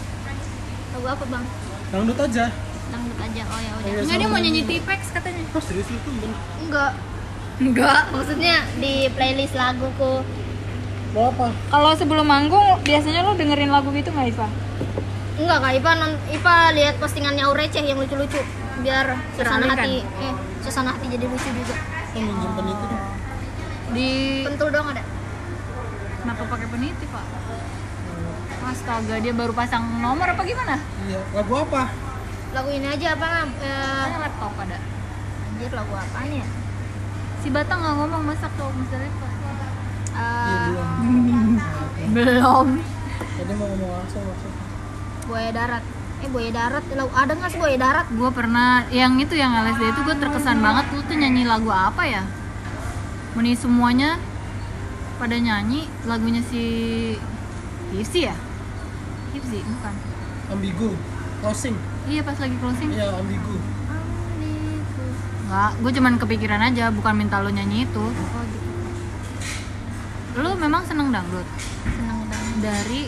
Lagu apa, Bang? Dangdut aja. Dangdut aja. Oh ya udah. Iya, Enggak dia mau nyanyi. Tipex katanya. Oh serius itu. Enggak. Enggak. Maksudnya di playlist laguku. Mau apa? Kalau sebelum manggung biasanya lo dengerin lagu gitu nggak Iva? Enggak, Kak Ipa, non, Ipa lihat postingannya Ureceh yang lucu-lucu biar suasana hati eh suasana hati jadi lucu juga. Kan menyimpan itu dong. Di Pentul dong ada. kenapa pakai peniti pak? Astaga dia baru pasang nomor apa gimana? Iya. Lagu apa? Lagu ini aja apa? Eh, laptop ada. anjir lagu apaan ya? Si Bata nggak ngomong masak tuh Musdalifah. Iya Eh, belum. Belum. Tadi mau ngomong langsung langsung. buaya darat. Eh buaya darat, lagu ada nggak sih buaya darat? Gue pernah yang itu yang LSD itu gue terkesan banget lu tuh nyanyi lagu apa ya? Meni semuanya pada nyanyi lagunya si Hipsi ya? Hipsi bukan? ambigu closing iya pas lagi closing iya ambigu nggak gue cuman kepikiran aja bukan minta lo nyanyi itu. Oh gitu. Lo memang seneng dangdut? Seneng banget dari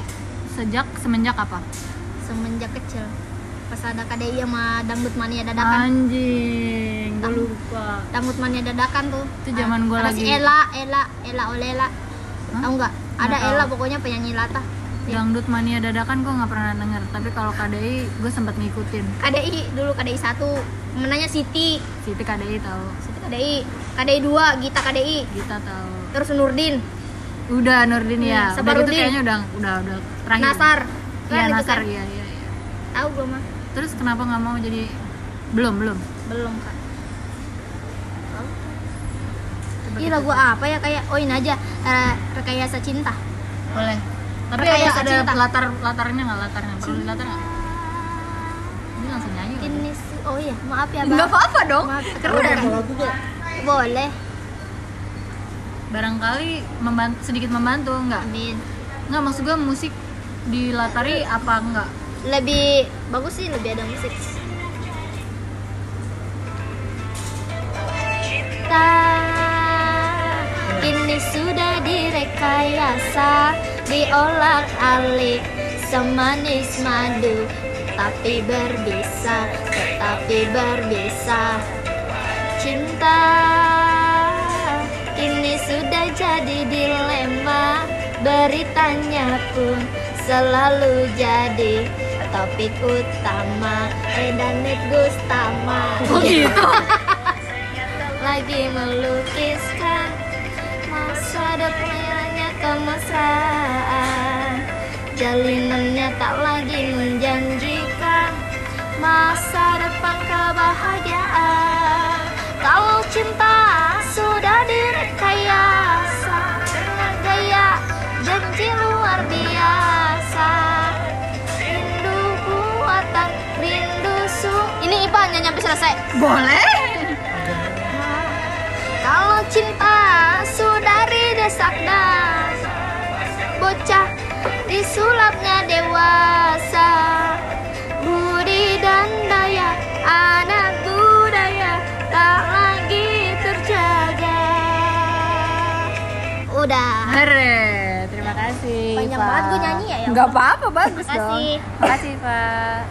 sejak semenjak apa? Semenjak kecil. Pas ada KDI sama dangdut mania dadakan. Anjing gue lupa. Dangdut mania dadakan tuh. Itu zaman gua ada lagi- si Ella Ella Ella Olela. Hah? tahu nggak? Ada. Ella pokoknya penyanyi latah dangdut mania dadakan gue nggak pernah denger tapi kalau KDI gue sempat ngikutin. KDI dulu KDI satu menanya Siti. Siti KDI tahu Siti KDI KDI 2 Gita KDI kita tahu terus Nurdin. Udah Nurdin ya. Hmm, udah Sabarudin. kayaknya udah udah udah terakhir. Nasar. Iya kan itu Nasar kan? iya iya iya. Tahu belum mah. Terus kenapa nggak mau jadi belum belum? Belum Ih kita lagu apa ya? Kayak oh ini aja eh, rekayasa cinta. Boleh tapi ada ada cinta. latar latarnya nggak? Latarnya perlu latar nggak? Ini langsung nyanyi ini oh iya maaf ya nggak bang. apa-apa dong. Maaf, keren. Boleh barangkali membantu, sedikit membantu nggak? Amin. Nggak maksud gue musik dilatari apa enggak lebih bagus sih lebih ada musik. Cinta ini sudah direkayasa diolak alik semanis madu tapi berbisa tetapi berbisa cinta ini sudah jadi dilema beritanya pun selalu jadi topik utama Edanet Gustama. Oh gitu? Lagi melukiskan masa depannya kemesraan. Jalinannya tak lagi menjanjikan masa depan kebahagiaan. Kalau cinta sudah direkayasa dengan gaya janji luar biasa. Rindu buatan rindu su. Ini Ipa nyanyi sampai selesai. Boleh. Kalau cinta sudah didesak dan bocah disulapnya dewasa. Budi dan daya anak budaya tak lagi terjaga. Udah. Hore, terima kasih Panjang Pak. banget gue nyanyi ya, ya. Nggak apa-apa bagus Makasih. dong. Makasih Pak